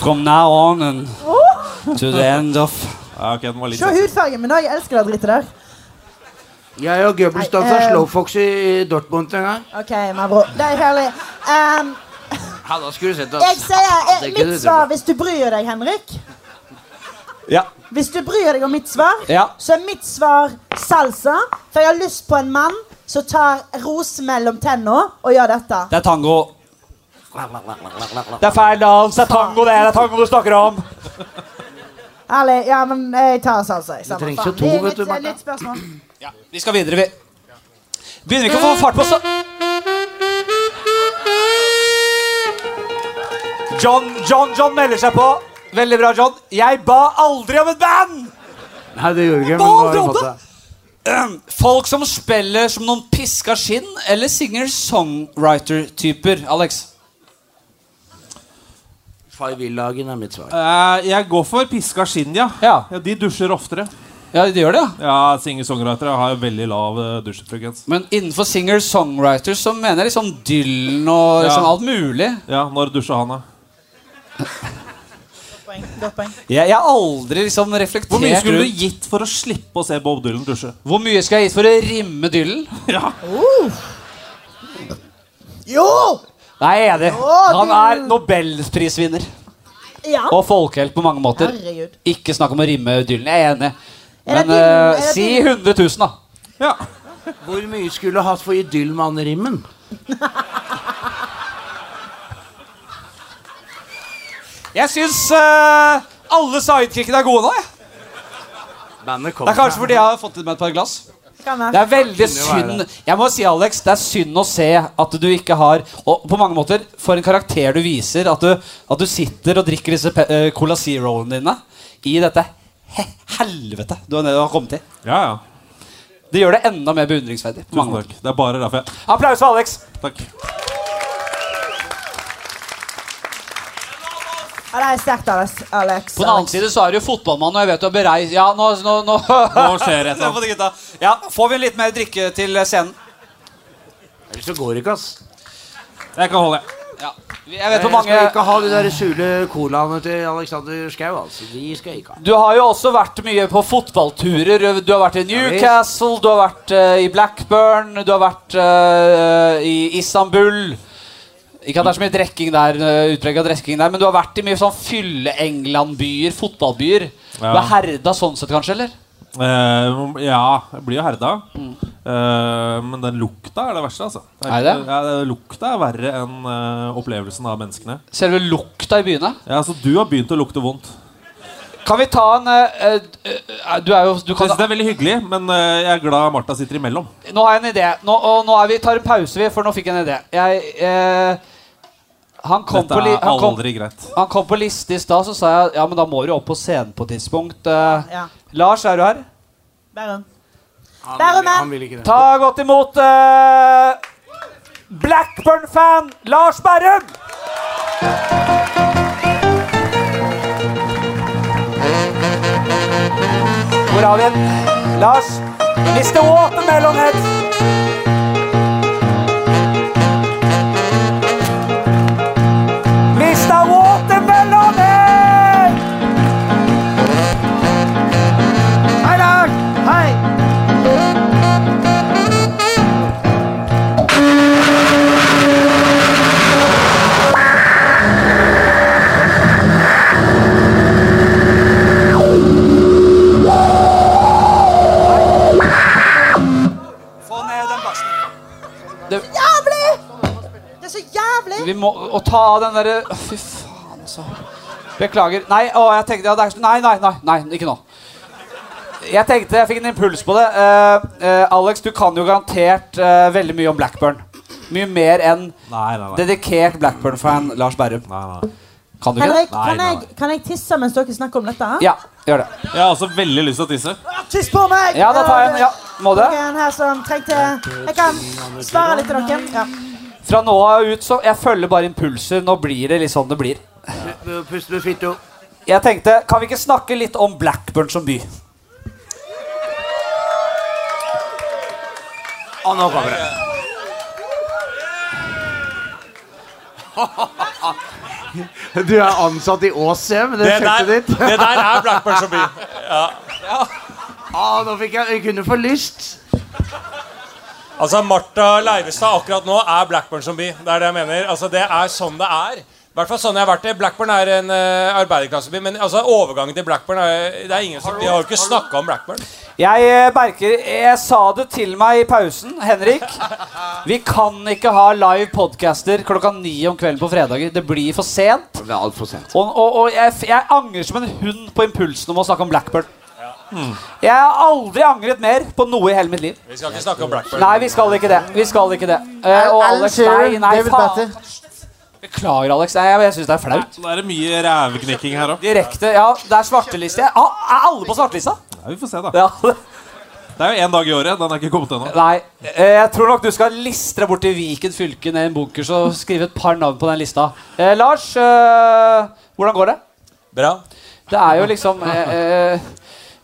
From now on and to the end of Ja, ok, den var litt Se hudfargen min, da. Jeg elsker det drittet der. Jeg og Goebbels dansa uh, slowfox i Dortmund en gang. Ok, my bro. Det er herlig. Um, Ja, da skulle du sett jeg sier eh, det er ikke mitt svar hvis du bryr deg, Henrik. Ja. Hvis du bryr deg om mitt svar, Ja. så er mitt svar salsa. For jeg har lyst på en mann som tar ros mellom tenna og gjør dette. Det er tango. Det er feil dans. Det er tango, det. Det er tango du snakker om. Ærlig. Ja, men jeg tar salsa. Du trenger jo to, er vet du, Martha. Ja, vi skal videre, vi. Begynner vi ikke å få fart på så John, John, John melder seg på. Veldig bra, John. Jeg ba aldri om et band! Nei, det gjorde ikke, men det? det. Folk som spiller som noen piska skinn, eller singer-songwriter-typer, Alex? Five Villagen er mitt svar. Eh, jeg går for piska skinn, ja. Ja. ja. De dusjer oftere. Ja, de gjør det, ja. Ja, Singer-songwritere har jo veldig lav uh, dusjfrekvens. Men innenfor singer-songwriter så mener jeg liksom Dylan og liksom Ja. alt mulig. Ja, når dusja han, da? Poeng. Godt poeng. Jeg, jeg har aldri liksom reflektert Hvor mye skulle du gitt for å slippe å se Bob Dylan dusje? Hvor mye skal jeg gitt for å rimme Dylan? Ja. Uh. Jo! Nei, jeg er enig. Han er nobelprisvinner Ja. og folkehelt på mange måter. Herregud. Ikke snakk om å rimme Dylan. Jeg er enig. Men eh, si Dylan? 100 000, da. ja. Hvor mye skulle du hatt for Dylman-rimmen? Jeg syns eh, alle sidekickene er gode nå. jeg. Bandet kom Det er kanskje fordi jeg har fått i meg et par glass. Kan. Det er veldig synd Jeg må si, Alex, det er synd å se at du ikke har Og på mange måter, for en karakter du viser, at du, at du sitter og drikker disse pe- eh, Cola Zero-ene dine i dette he helvete du har, du har kommet til. ja, ja. Det gjør det enda mer beundringsverdig. Tusen takk. Det er bare derfor jeg Applaus for Alex. Takk. Ja, det er sterkt, Alex. Alex. På den annen side så er du jo fotballmann, og jeg vet du har bereist Ja, nå, nå, nå. Nå skjer det gutta. Ja, Får vi litt mer drikke til scenen? Ellers så går det ikke, ass. Jeg kan holde. Jeg vet hvor Jeg skal ikke ha de der sule colaene til Alexander Schou, altså. De skal jeg ikke ha. Du har jo også vært mye på fotballturer. Du har vært i Newcastle, du har vært uh, i Blackburn, du har vært uh, i Istanbul. Ikke at det er så mye drekking der, uh, utprega drikking der, men du har vært i mye sånn fylle-England-byer, fotballbyer. Du er herda sånn sett, kanskje? eller? Eh, ja, jeg blir jo herda. Eh, men den lukta er det verste, altså. Det Er det? Ja, det- lukta er verre enn uh, opplevelsen av menneskene. Selve lukta i byene? Ja, Så Du har begynt å lukte vondt. Kan vi ta en Du er jo du kan, det er veldig hyggelig, men jeg er glad Martha sitter imellom. Nå har jeg en idé. Nå, og nå er vi, tar en pause, vi, for nå fikk jeg en idé. Jeg, eh, han, kom Dette på li, er han, kom, aldri greit. han kom på liste i stad, så sa jeg ja, men da må du opp på scenen på et tidspunkt. Ja. Lars, er du her? Bærum. Han, er han vil ikke det. Ta godt imot uh, Blackburn-fan Lars Bærum! Hvor har vi en Lars. Mr. Watermelonhead. Mr. Vi må å ta av den derre Fy faen, altså. Beklager. Nei, å, jeg tenkte ja, det er, Nei, nei, nei, nei, ikke nå. Jeg tenkte, jeg fikk en impuls på det. Uh, uh, Alex, du kan jo garantert uh, veldig mye om Blackburn. Mye mer enn Nei, nei, nei. dedikert Blackburn-fan Lars Berrum. nei, nei. Kan du ikke det? Nei, kan nei, jeg, kan jeg tisse mens dere snakker om dette? Ja, gjør det. Jeg har også veldig lyst til å tisse. Tiss på meg! Ja, da tar jeg en. Ja, må du? Noen her som trengte Jeg kan svare litt til dere. Ja. Fra nå av ut så Jeg følger bare impulser. Nå blir det litt sånn det blir. Pust med fitto. Jeg tenkte, Kan vi ikke snakke litt om Blackburn som by? Å, nå kommer det. Du er ansatt i Åse det, Det der, ditt. det der er Blackburn som by. Ja. Ah, nå fikk jeg Jeg kunne få lyst. Altså, Martha Leivestad akkurat nå er Blackburn som by. Det er det jeg mener. Altså, Det er sånn det er. I hvert fall sånn jeg har vært det. Blackburn er en uh, arbeiderklasseby. Men altså, overgangen til Blackburn er, det er ingen som, De har jo ikke snakka om Blackburn. Jeg eh, merker Jeg sa det til meg i pausen, Henrik. Vi kan ikke ha live podcaster klokka ni om kvelden på fredager. Det blir for sent. Det er altfor sent. Og, og, og jeg, jeg angrer som en hund på impulsen om å snakke om Blackburn. Jeg har aldri angret mer på noe i hele mitt liv. Vi skal ikke snakke om Blackburn. Nei, vi skal ikke det. Vi skal ikke det. Eh, og Alex, nei, nei, faen. Beklager, Alex. Nei, jeg, jeg syns det er flaut. Nå er det mye ræveknikking her òg. Direkte. Ja, det er svarteliste. Ah, er alle på svartelista? Ja, vi får se, da. Ja. Det er jo én dag i året. Den er ikke kommet ennå. Nei, eh, jeg tror nok du skal listre bort til Viken fylke ned i en bunkers og skrive et par navn på den lista. Eh, Lars, eh, hvordan går det? Bra. Det er jo liksom eh, eh,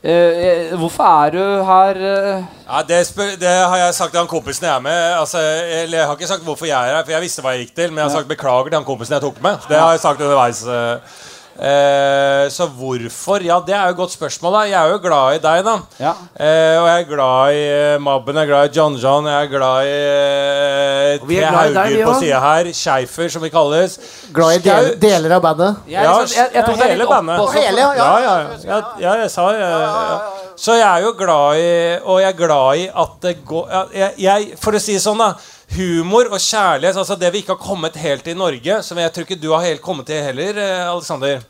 eh, Hvorfor er du her eh? Ja, det, det har jeg sagt til han kompisen jeg er med. Altså, eller jeg har ikke sagt hvorfor jeg er her, for jeg visste hva jeg gikk til. Men jeg har sagt beklager til han kompisen jeg tok med. Det har jeg sagt underveis. eh. Eh, så hvorfor? Ja, det er jo et godt spørsmål. da Jeg er jo glad i deg, da. Ja. Eh, og jeg er glad i eh, Mabben, jeg er glad i John John, jeg er glad i eh, er Tre Hauger på sida her. Scheifer, som vi kalles. Glad i del, deler av bandet. Jeg, ja, liksom, jeg, jeg tok ja, hele bandet. Hele, ja. Ja, ja, ja. ja jeg sa ja, ja. Så jeg er jo glad i Og jeg er glad i at det går ja, jeg, jeg, For å si det sånn, da. Humor og kjærlighet, altså det vi ikke har kommet helt til i Norge, som jeg tror ikke du har helt kommet til heller, eh, Alexander,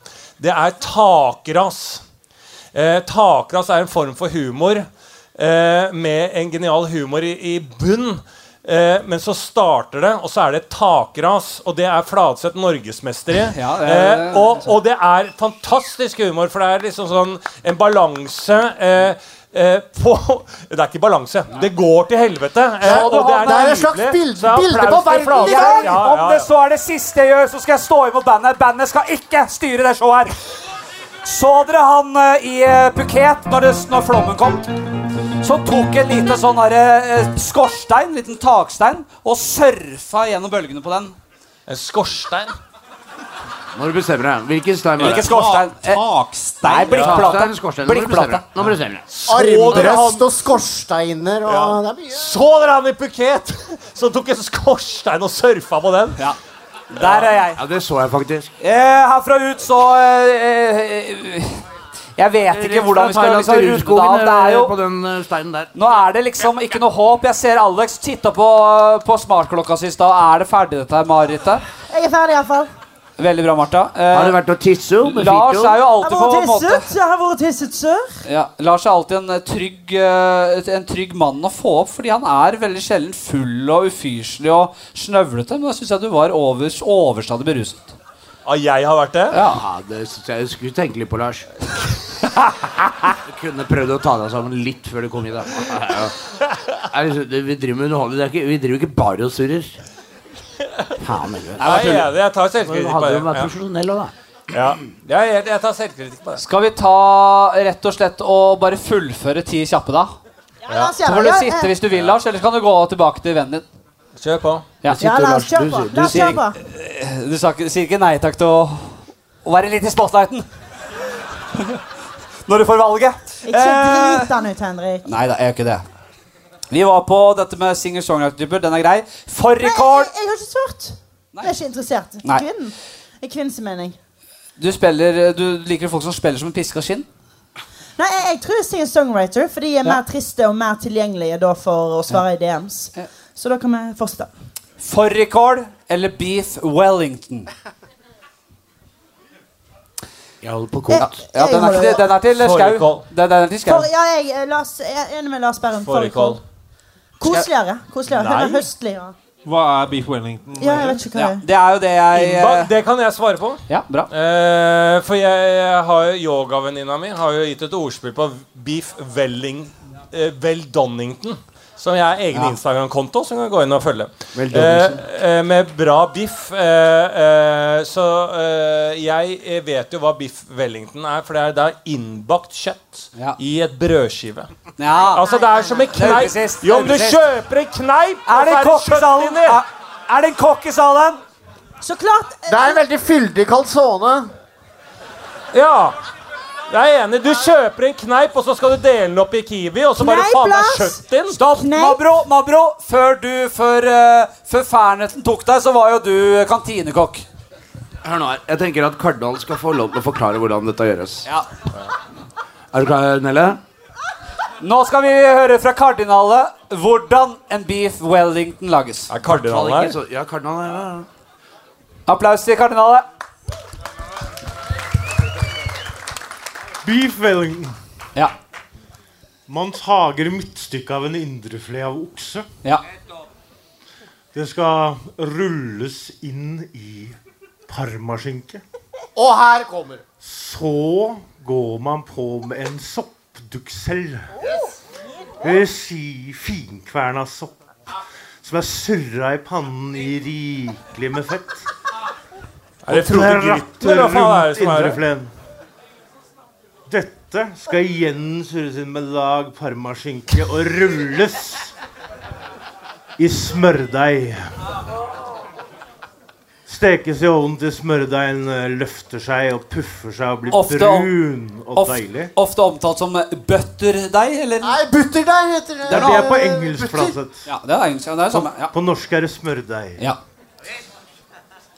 det er takras. Eh, takras er en form for humor eh, med en genial humor i, i bunn. Eh, men så starter det, og så er det et takras, og det er Fladseth norgesmester i. Ja, det er- eh, og, og det er fantastisk humor, for det er liksom sånn en balanse eh, på Det er ikke balanse. Det går til helvete. Eh, og det er det er et slags bilde, bilde på verden i dag. Ja, Om ja, det så er det siste jeg gjør, så skal jeg stå imot bandet. Bandet skal ikke styre det showet her. Så dere han eh, i eh, Phuket når, det, når flommen kom? Så tok en liten sånn eh, skorstein, en liten takstein, og surfa gjennom bølgene på den. En skorstein? Må du bestemmer deg. Hvilken stein Ikke skorstein. Eh, Takstein. Nei, blikkplate. Skorstein. Nå må du bestemmer Blikkplate. deg. Du bestemme deg. Armbrøst og skorsteiner og Ja. Det er mye. Så dere han i Phuket som tok en skorstein og surfa på den? Ja. Der er jeg. Ja, det så jeg faktisk. Eh, herfra ut så eh, eh, Jeg vet ikke hvordan vi skal liksom runde det av. Det er jo på den eh, steinen der. Nå er det liksom ikke noe håp. Jeg ser Alex titta på, på smartklokka si i stad. Er det ferdig, dette her marerittet? Jeg er ferdig, iallfall. Veldig bra, Martha. Har du Eh, vært og tisset med Lars er jo alltid på en måte. Jeg har vært tisset, sør. ja, Lars er alltid en eh, trygg, eh, en trygg mann å få opp, fordi han er veldig sjelden full og ufyselig og snøvlete. Men da syns jeg du var over, overstadig beruset. Ja, jeg har vært det? Ja. Ja, det synes jeg du skulle tenke litt på, Lars. Du kunne prøvd å ta deg sammen litt før du kom hit. da. Vi driver med underholdning. er Vi driver ikke bare og surrer. Faen heller. Jeg er enig. Jeg tar selvkritikk på det. vært Ja. profesjonell òg, da. Ja. Jeg, jeg, jeg tar selvkritikk på det. Skal vi ta rett og slett og bare fullføre ti kjappe, da? Ja, Så får du sitte eh, hvis du vil, Lars, eller så kan du gå tilbake til vennen din. Kjør på. Ja. Ja, la oss kjøre på. Du- La oss kjøre sier- på. Du ikke- sier ikke nei takk til å, å være litt i spotlighten? Når du får valget? Ikke Eh, drit han ut, Henrik. Nei da, jeg gjør ikke det. Vi var på dette med singer-songwriter-typer. Den er grei. Fårikål! jeg, jeg har ikke svart. Nei. Jeg er ikke interessert. Nei. Kvinnen. I kvinnens mening. Du, spiller, du liker folk som spiller som en piska skinn? Nei, jeg, jeg tror jeg sier songwriter, for de er Ja. mer triste og mer tilgjengelige da for å svare i DMs. Ja. Så da kan vi fortsette. Fårikål eller beef wellington? Jeg holder på kort. Ja, den er, til- den er til Skau. Den, den er til Skau. For, ja, jeg, eh, Lars, jeg er enig med Lars Berrum. Fårikål. Koseligere. koseligere. Nei. er Høstlig. Ja. Hva er beef wellington? ja, jeg vet ikke hva Ja, det er. det er jo det jeg Innbak, eh, det kan jeg svare på. Ja, bra. Eh, for jeg, jeg har jo yogavenninna mi har jo gitt et ordspill på beef welling, eh, Weldonnington. Som jeg har egen Ja. Instagram-konto som kan gå inn og følge. Eh, eh, med bra biff. Eh, eh, så eh, jeg eh, vet jo hva biff wellington er, for det er, er innbakt kjøtt Ja. i et brødskive. Ja. Altså Det er som en kneip. Jo, om du er kjøper en kneip, Er det kokkesalen? Er, det en kokk i salen? Så klart Det er en veldig fyldig calzone. Ja. Jeg er enig. Du kjøper en kneip, og så skal du dele den opp i Kiwi, og så bare Kneip, faen meg Lars. kjøtt inn. Stopp. Mabro. Mabro. Før du Før, uh, før Fernetten tok deg, så var jo du kantinekokk. Hør nå her. Jeg tenker at Kardal skal få lov til å forklare hvordan dette gjøres. Ja. Er du klar, Nelle? Nå skal vi høre fra kardinalet hvordan en beef wellington lages. Er kardinalen her? Så, ja, Kardal ja, ja. Applaus til kardinalet. Beef Wellington. Ja. Man tager midtstykket av en indreflé av okse. ja. Det skal rulles inn i parmaskinke. Og her kommer Så går man på med en soppduksell. Det vil si finkverna sopp. Som er surra i pannen i rikelig med fett. Er det Frode Grytten, eller hva faen er det som er det? indrefleten. Dette skal igjen surres inn med lag parmaskinke og rulles i smørdeig. Stekes i ovnen til smørdeigen eh, løfter seg og puffer seg og blir Ofte brun og ofte, deilig. ofte omtalt som butterdeig, eller? Nei, butterdeig heter det. Det er det på engelsk, Flatseth. Ja, det er engelsk. Ja, det er samme. Ja. På norsk er det smørdeig. ja.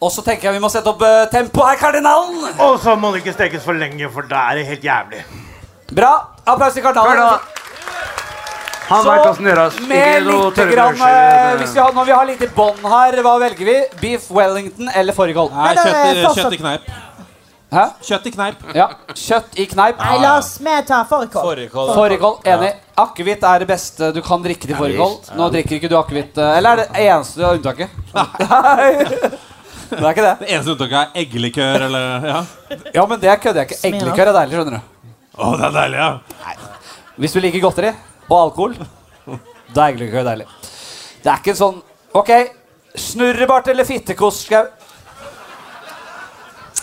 Og så tenker jeg vi må sette opp uh, tempo her, kardinalen. Og så må det ikke stekes for lenge, for da er det helt jævlig. Bra. Applaus til kardinalen. Kardinal. Han Så, vet det gjøres. Med tørre grann, eh, hvis vi har, Når vi har litt i bånn her, hva velger vi? Beef wellington eller fårikål? Kjøtt, i- kneip. Hæ? Kjøtt i kneip. Ja. Kjøtt i kneip. Nei, la oss med ta fårikål. Fårikål. Fårikål. Enig. Akevitt er det beste du kan drikke til fårikål. Nå drikker ikke du akevitt. eh, Eller er det eneste du har unntaket? Nei. Det er ikke det. Det eneste unntaket er eggelikør eller Ja. Ja, men det kødder jeg ikke. Eggelikør er deilig, skjønner du. Å, det er deilig, ja. Nei. Hvis du liker godteri og alkohol, da er eggelikør deilig. Det er ikke en sånn Ok, snurrebart eller fittekost, Skau?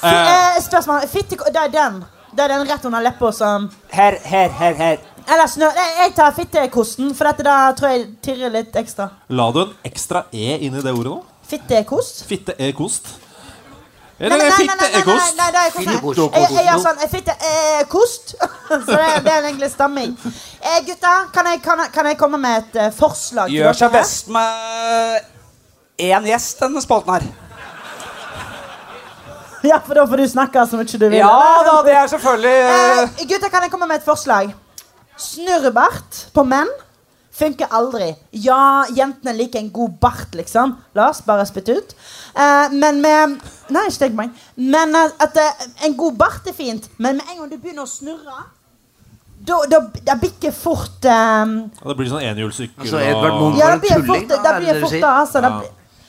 Eh, spørsmål. Fittekost det er den. Det er den rett under leppa som Her, her, her, her. Eller snø... Nei, jeg tar fittekosten, for dette da tror jeg tirrer litt ekstra. La du en ekstra e inn i det ordet nå? Fitte er kost. Nei, Eller nei, nei, fitte nei, er nei, kost. nei, det er kost. Jeg, jeg gjør sånn Fitte er kost. Så det, det er egentlig stamming. Eh, gutta, kan jeg, kan, kan jeg komme med et uh, forslag? til Gjør seg best med én gjest, denne spalten her. Ja, for da får du snakke så mye du vil. Ja da, det er selvfølgelig eh, Eh, gutta, kan jeg komme med et forslag? Snurrebart på menn funker aldri. Ja, jentene liker en god bart, liksom. La oss bare spytte ut. Eh, men med Nei, ikke tenk på meg. Men at, at eh, en god bart er fint, men med en gang du begynner å snurre da, da, da bikker fort um, Ja, det blir sånn enhjulssykkel Altså, Edvard Munch Ja, var en blir det tulling, fort, da, da blir fort altså, Ja.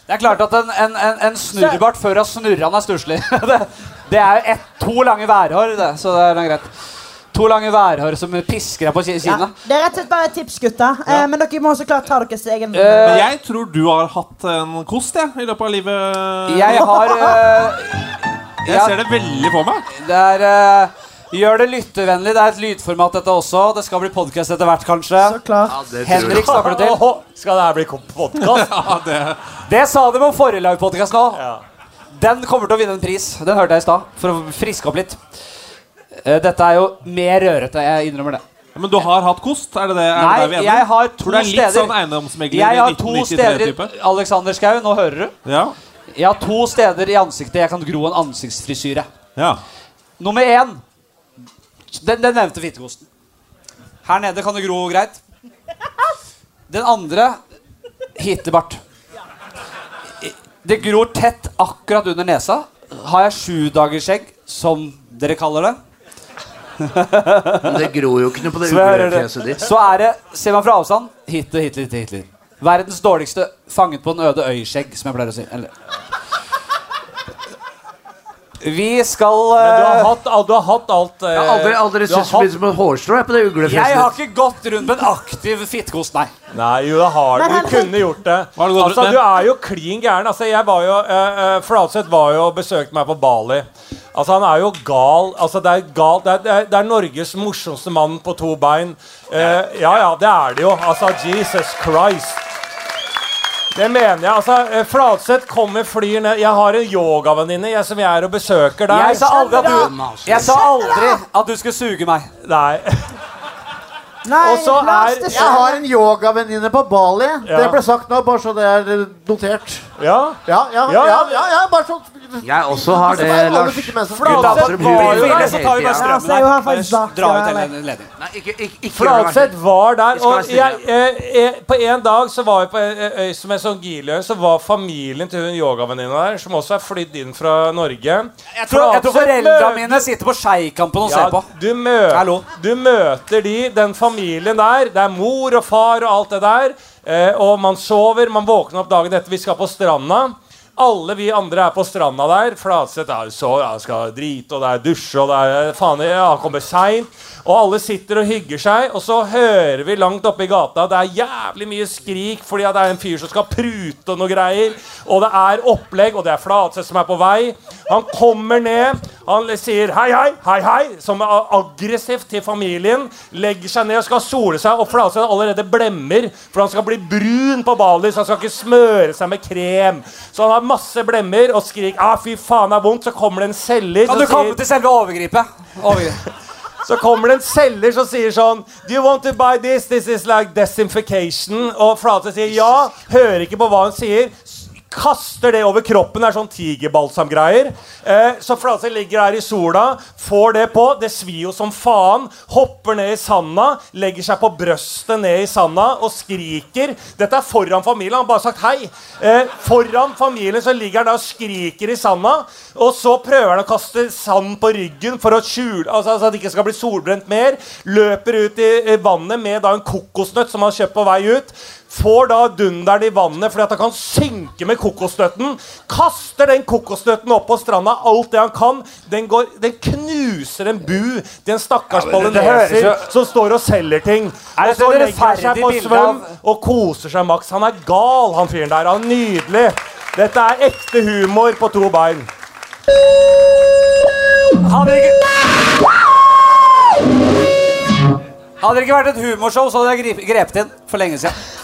Det er klart at en, en, en, en snurrebart før han snurrer, han er stusslig. det, det er ett, to lange værhår, det, så det er greit. To lange værhår som pisker deg på siden ja. Det er rett og slett bare et tips, gutta. Eh, men dere må så klart ta deres egen Eh, Men jeg tror du har hatt en kost jeg, i løpet av livet. Jeg har eh, Jeg ja, ser det veldig på meg. Det er eh, Gjør det lyttevennlig. Det er et lydformat, dette også. Det skal bli podkast etter hvert, kanskje. Så klart. Ja, det. Henrik snakker du til. Skal det her bli podkast? Ja, det, Det sa de om forrige livepodkast nå. Ja. Den kommer til å vinne en pris. Den hørte jeg i stad, for å friske opp litt. Eh, Dette er jo mer rørete. Jeg innrømmer det. men du har hatt kost? Er det det, er Nei, det vi er jeg har to For det er litt steder. sånn eiendomsmegler Jeg har to steder 1993-type. Alexander Schou, nå hører du. Ja. Jeg har to steder i ansiktet jeg kan gro en ansiktsfrisyre. ja. Nummer én Den, den nevnte fittekosten. Her nede kan det gro greit. Den andre hittebart. Det gror tett akkurat under nesa. Har jeg sjudagersskjegg, som dere kaller det? Men det gror jo ikke noe på det uglefjeset ditt. så er det, ser man fra avstand, Hitler, Hitler, Hitler. Verdens dårligste fanget på den øde øy-skjegg, som jeg pleier å si. Eller. Vi skal Men du har eh, hatt, du har hatt alt uh... Jeg har aldri, aldri syntes sett så som et hårstrå på det uglefjeset Jeg har ikke gått rundt med en aktiv fittekost, nei. Nei, jo, det har du. Du kunne gjort det. Altså, du er jo klin gæren. Altså, jeg var jo uh, Flatseth var jo og besøkte meg på Bali. Altså, han er jo gal. Altså, det er gal. Det er, det er Norges morsomste mann på to bein. Uh, ja, ja, det er det jo. Altså, Jesus Christ. Det mener jeg. altså, eh, Flatseth kommer, flyr ned Jeg har en yogavenninne jeg, som jeg er og besøker der. Jeg sa aldri at du, jeg sa aldri at du skulle suge meg. Nei. Nei, Og så er- Jeg har en yogavenninne på Bali. Ja. Det ble sagt nå, bare så det er notert. Ja? Ja, ja, Ja, ja, ja. ja, ja bare sånn Jeg også har det, Lars. det. Flatseth var jo der. så tar vi bare strømmen er ikke, ikke, ikke Flatseth var der. Og eh, eh, på en dag så var vi på en øy som er sånn giløy så var familien til hun yogavenninna der, som også er flydd inn fra Norge. Jeg tror, jeg tror foreldra mine sitter på Skeikampen og ser på. Du, mø du møter de, den familien der. Det er mor og far og alt det der. Eh, og man sover, man våkner opp dagen etter. Vi skal på stranda. Alle vi andre er på stranda der. Flatseth er så, ja, skal drite, og det er dusje, og det er faen, ja, han kommer seint. Og alle sitter og hygger seg, og så hører vi langt oppe i gata Det er jævlig mye skrik fordi det er en fyr som skal prute og noe greier. Og det er opplegg, og det er Flatseth som er på vei. Han kommer ned, han sier hei, hei, hei, hei, som er aggressivt til familien. Legger seg ned og skal sole seg, og Flatseth allerede blemmer. For han skal bli brun på Bali, så han skal ikke smøre seg med krem. Så han har masse blemmer og skriker ah, fy faen, det er vondt. Så kommer det en selger Kan du komme sier- til selve overgripet? Overgrip. så kommer det en selger som sier sånn Do you want to buy this? This is like desinfection. Og Flate sier ja. Hører ikke på hva hun sier. Kaster det over kroppen. Det er sånn tigerbalsamgreier. Eh, så Flate ligger der i sola, får det på. Det svir jo som faen. Hopper ned i sanda, legger seg på brøstet ned i sanda og skriker. Dette er foran familien. Han har bare sagt hei. Eh, foran familien så ligger han der og skriker i sanda. Og så prøver han å kaste sand på ryggen for å skjule altså, altså at det ikke skal bli solbrent mer. Løper ut i vannet med da en kokosnøtt som han har kjøpt på vei ut. Får da dunderen i vannet fordi at han kan synke med kokosnøtten. Kaster den kokosnøtten opp på stranda alt det han kan. Den, går, den knuser en bu til en stakkars Ja, jo- som står og selger ting. Og så legger han seg på svøm og koser seg maks. Han er gal, han fyren der. Han er nydelig. Dette er ekte humor på to bein. Hadde det ikke Hadde det ikke vært et humorshow, så hadde jeg grepet inn for lenge siden.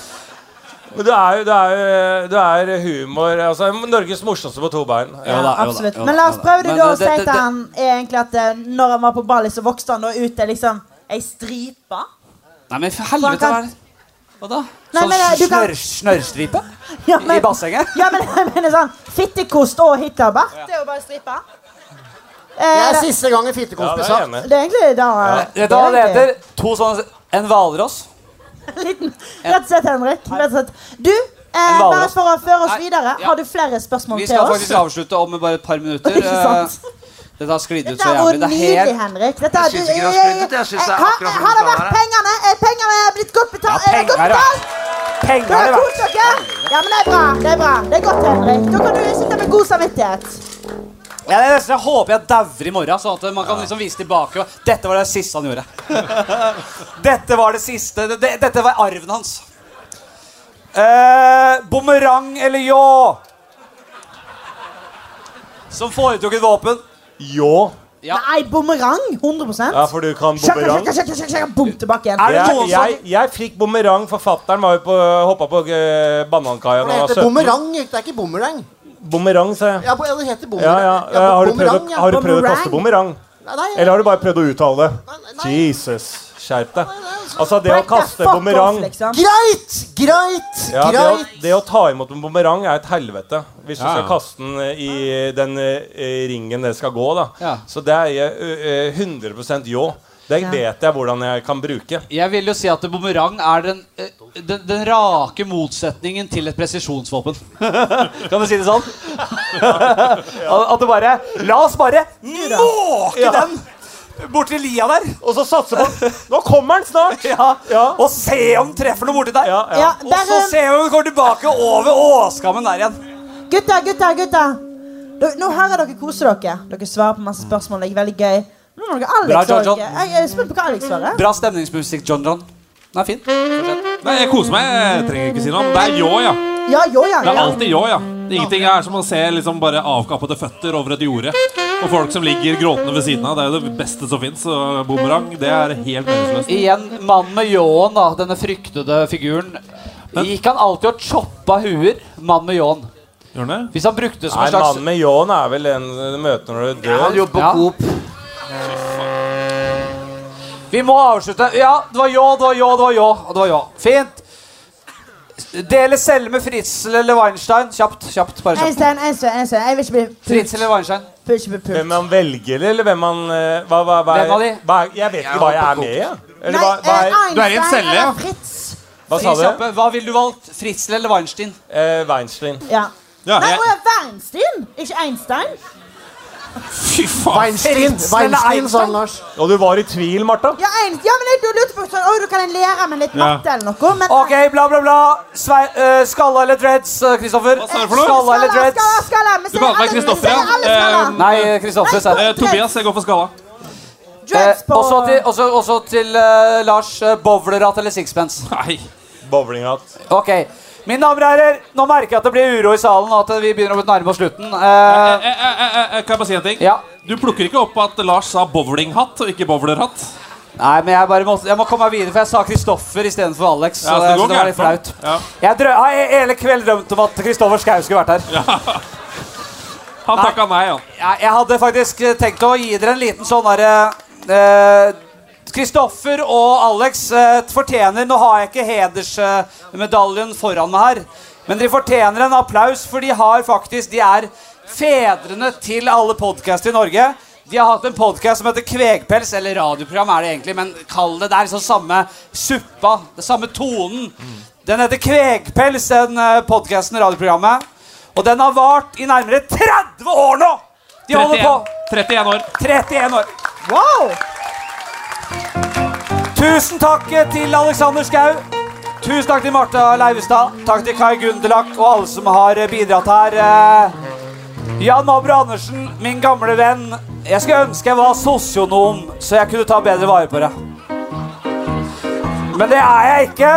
Men det er jo det er, jo- du er humor altså, Norges morsomste på to bein. Ja, absolutt. Men la oss prøve det da å si til det- han egentlig at eh, når han var på Bali, så vokste han da ut til liksom ei stripe. Nei, men for helvete, kan- hva er det? Hva da? Nei, Sånn men, eh, kan- snørr, snørrstripe? Ja, men- I bassenget? Ja, men jeg mener sånn Fittekost og Hitlerbart. Det er jo bare stripe. Det er siste gangen fittekost blir sagt. Det er egentlig da ja. da det heter? To sånne En hvalross. Liten, rett og slett, Henrik. Rett og slett. Du, eh, bare for å føre oss Nei, videre, ja. har du flere spørsmål Vi til skal oss? faktisk avslutte om bare et par minutter. Ikke sant? Eh, Dette har sklidd ut så er jævlig. Det er helt Henrik. Dette Jeg er, syns ikke det har sklidd ut. Jeg syns det er akkurat som Har det det skal vært være. pengene? Er pengene er blitt godt betalt? Ja, er det godt betalt? Penger Dere er har det kost dere? Ja, men det er bra. Det er bra. Det er godt, Henrik. Da kan du sitte med god samvittighet. Ja, det er jeg håper jeg dauer i morgen, sånn at man kan liksom vise tilbake. Dette var det siste han gjorde. dette var det siste. Det, dette var arven hans. Eh, Bumerang eller ljå? Som foretrukket våpen. Ljå. Nei, bumerang. 100% Ja, for du kan bumerang. Bom tilbake igjen. Jeg, jeg, jeg fikk bumerang. Forfatteren var jo på, hoppa på uh, banankaia Det da han var heter 17. bumerang, det er ikke bumerang. Bumerang, sa jeg. Ja, det heter Ja, bumerang. ja. Ja, har, du prøvd, bumerang, å- har du prøvd å kaste bumerang? Nei, Eller har du bare prøvd å uttale det? Jesus, skjerp deg. Altså, det å kaste bumerang liksom. Greit! Greit! ja, det, å, greit! det å ta imot en bumerang er et helvete. Hvis du Ja, skal ja. kaste den eh, i den eh, ringen det skal gå. da Så det er eh, eh, 100% ljå. Det vet jeg hvordan jeg kan bruke. Jeg vil jo si at bumerang er den, eh, den, den rake motsetningen til et presisjonsvåpen. kan du si det sånn? At du bare La oss bare måke den bort til lia der. Og så satse på Nå kommer den snart! Ja. Og se om den treffer noe borti der. Ja, Ja, Og så se om den går tilbake over åskammen der igjen. gutter, gutter, gutter. Dere- Nå hører dere kose dere. Dere svarer på masse spørsmål. Det er veldig gøy. Nå må dere Bra, John. John. Jeg jeg spent på hva Alex svarer. Bra stemningsmusikk, John John. Den er fin. Fortsett. Nei, jeg koser meg. Jeg trenger ikke si noe. Det er ljå, ja. Ja, jo, ja. Det er ja. alltid ljå, ja. Ingenting er som å se liksom bare avkappede føtter over et jorde. Og folk som ligger gråtende ved siden av. Det er jo det beste som fins. Bumerang, det er helt meningsløst. Igjen, mannen med ljåen, da, denne fryktede figuren. Gikk han alltid og choppa huer? Mann med ljåen. Gjør han det? Hvis han brukte det som Nei, en slags Mannen med ljåen er vel en du møter når du dør. Han jobber på Ja. Coop. Vi må avslutte. Ja, det var ja, det var ja, det var ja. Og det var ja. Fint. Dele celle med Fritzel eller Weinstein. Kjapt. kjapt, bare kjapt. Einstein, Einstein, Einstein. Jeg vil ikke bli Fritzel eller Weinstein? Vil ikke bli pult. Hvem man velger, eller hvem man eh, hva, hva, hva, Hvem av de? Hva, jeg vet ikke hva jeg er med i. Ja. Eller Nei, hva, hva, eh, er, Du er i en celle, ja. Fritz. hva sa du? Hva ville du valgt? Fritzel eller Weinstein? Eh, Weinstein. Ja. Ja, Nei, jeg, Weinstein, ikke Einstein. Fy faen. Weinstein, Weinstein sa? Lars. Og du var i tvil, Martha? Ja, en, ja men jeg du lurte på sånn, du kan lære meg litt Ja. matte eller noe. Men Ok, bla, bla, bla. Svei, eh, skalla eller dreads, eh, Kristoffer? Hva sa du for noe? Skalla eller dreads? skala, skala. Vi Du kaller meg Kristoffer, ja. Uh. Eh, Nei, eh, Kristoffer. sa. Eh, Tobias, jeg går for skalla. Dreads Eh, på også til, også, også til eh, Lars. Uh, Bowlerhatt eller sixpence? Nei. Bowlinghatt. Ok. Mine damer og herrer, nå merker jeg at det blir uro i salen, og at vi begynner å nærme oss slutten. Eh, Eh, eh, eh, eh, kan jeg bare si en ting? ja. Du plukker ikke opp at Lars sa bowlinghatt og ikke bowlerhatt? Nei, men jeg, bare må, jeg må komme meg videre, for jeg sa Kristoffer istedenfor Alex. Ja, så det så det var litt flaut. Ja. Jeg drø har hele kveld drømt om at Kristoffer Schou skulle vært her. Han takka nei, han. Jeg, jeg hadde faktisk eh, tenkt å gi dere en liten sånn derre eh, Kristoffer og Alex eh, fortjener Nå har jeg ikke hedersmedaljen foran meg her, men de fortjener en applaus, for de har faktisk De er fedrene til alle podkaster i Norge. De har hatt en podkast som heter Kvegpels, eller radioprogram er det egentlig, men kall det det er liksom samme suppa, det samme tonen. Den heter Kvegpels, den uh, podkasten, radioprogrammet. Og den har vart i nærmere 30 år nå! De holder på. 31 år. 31 år. Wow! Tusen takk til Alexander Skau. Tusen takk til Marta Leivestad. Takk til Kai Gundelak og alle som har bidratt her. Eh, Jan Mabro Andersen, min gamle venn. Jeg skulle ønske jeg var sosionom, så jeg kunne ta bedre vare på deg. Men det er jeg ikke.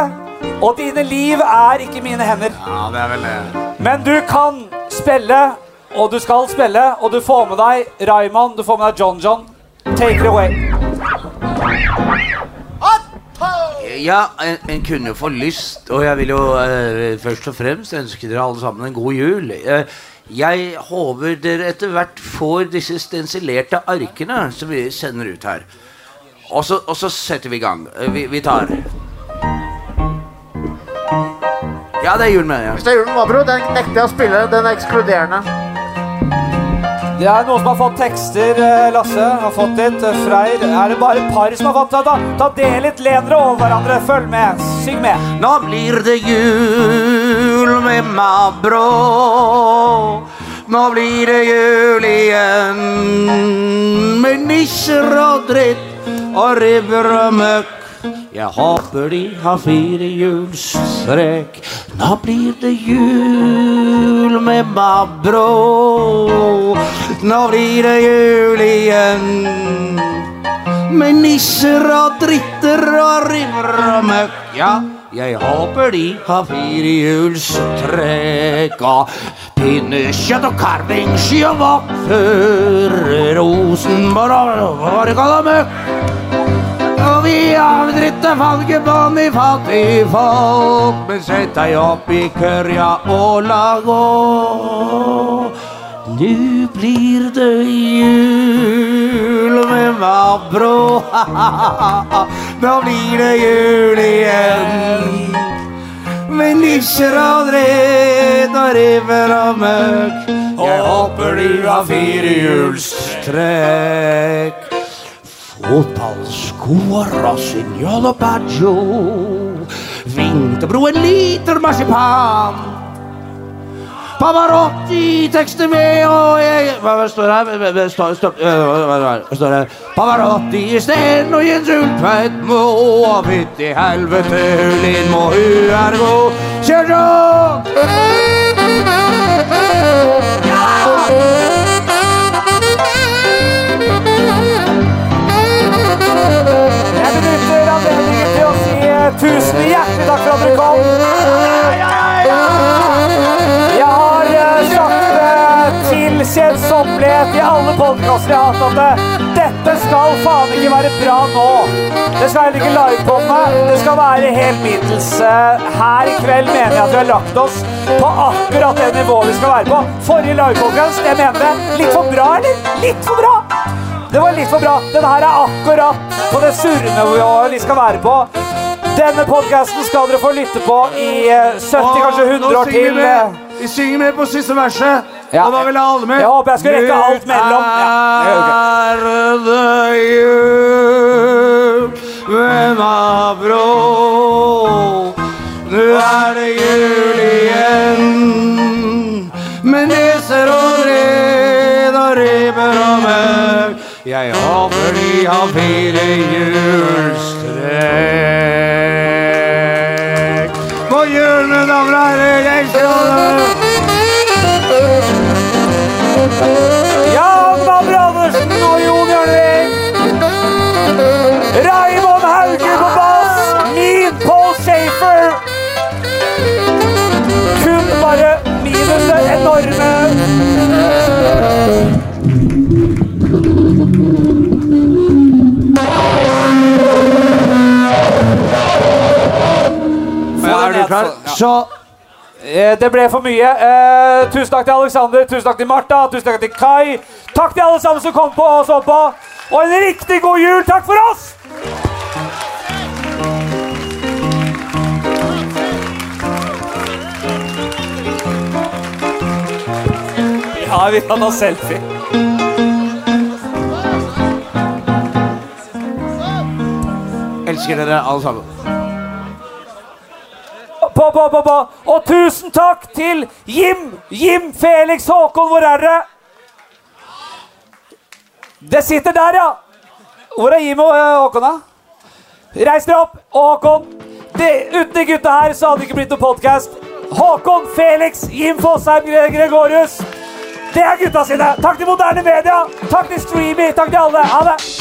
Og dine liv er ikke mine hender. Ja, det er vel det. Men du kan spille, og du skal spille, og du får med deg Raymond, du får med deg John John. Take it away. Ja, en, en kunne få lyst, og jeg vil jo eh, først og fremst ønske dere alle sammen en god jul. Eh, jeg håper dere etter hvert får disse stensilerte arkene som vi sender ut her. Og så, og så setter vi i gang. Eh, vi, vi tar Ja, det er jul, mener jeg. Hvis det er julen, hva, bro? Den nekter jeg å spille. Den er ekskluderende. Det er noen som har fått tekster, eh, Lasse. Har fått litt. eh, Freyr. Er det bare par som har fått det? Ta, ta del litt, len dere over hverandre. Følg med. Syng med. Nå blir det jul med Mabro. Nå blir det jul igjen med nisser og dritt og ribber og møkk. Jeg håper de har firehjulstrekk. Nå blir det jul med Mabro. Nå blir det jul igjen. Med nisser og dritter og river og møkk. Ja, jeg håper de har firehjulstrekk og pinnekjøtt og karvingsky og vaffer. Rosenborg og møkk. Og avdritte valget på i fattige folk. Men sett deg opp i kørja og la gå. Nu blir det jul med Mabro. Nå blir det jul igjen. Med nisjer og dred og river og møkk. Jeg håper du har firehjulstrekk. Fotballsko og rossignol og baggio. Vinterbro, en liter marsipan. Pavarotti, tekster med og Hva står her? Hva står det? Pavarotti i sten og Jens Ultveit må fytti helvete, Ulin må hu er god. Kjør så! Jeg tusen hjertelig takk for at dere kom. Jeg har eh, sagt eh, til kjedsommelighet i alle podkaster jeg har hatt at eh, dette skal faen ikke være bra nå. Det skal heller ikke livepodene. Det skal være helt middels. Her i kveld mener jeg at vi har lagt oss på akkurat det nivået vi skal være på. Forrige livepodkast, jeg mener det. Litt for bra, eller? Litt for bra! Det var litt for bra. Den her er akkurat på det surrenivået vi skal være på. Denne podkasten skal dere få lytte på i eh, 70, kanskje 100 år til. eh. Vi synger med på siste verset. Ja. Og da vil jeg ha alle med. Jeg håper jeg skal rekke alt mellom. Ja, er det jul, hvem har brå? Nå er det jul igjen. Med neser og red og ribber og møkk. Jeg håper de har fire hjulstrekk. Jul, mine Så Eh, Det ble for mye. Eh, tusen takk til Alexander, tusen takk til Martha, tusen takk til Kai. Takk til alle sammen som kom på og så på. Og en riktig god jul. Takk for oss! Ja, vi kan ta selfie. elsker dere alle sammen. På, på, på, på. Og tusen takk til Jim! Jim Felix Håkon, hvor er dere? Det sitter der, ja. Hvor er Jim og eh, Håkon, da? Reis dere opp. Og Håkon, det, uten de gutta her så hadde det ikke blitt noen podkast. Håkon, Felix, Jim Fosheim, Gregorius. Det er gutta sine. Takk til moderne media. Takk til Streamy. Takk til alle. Ha det.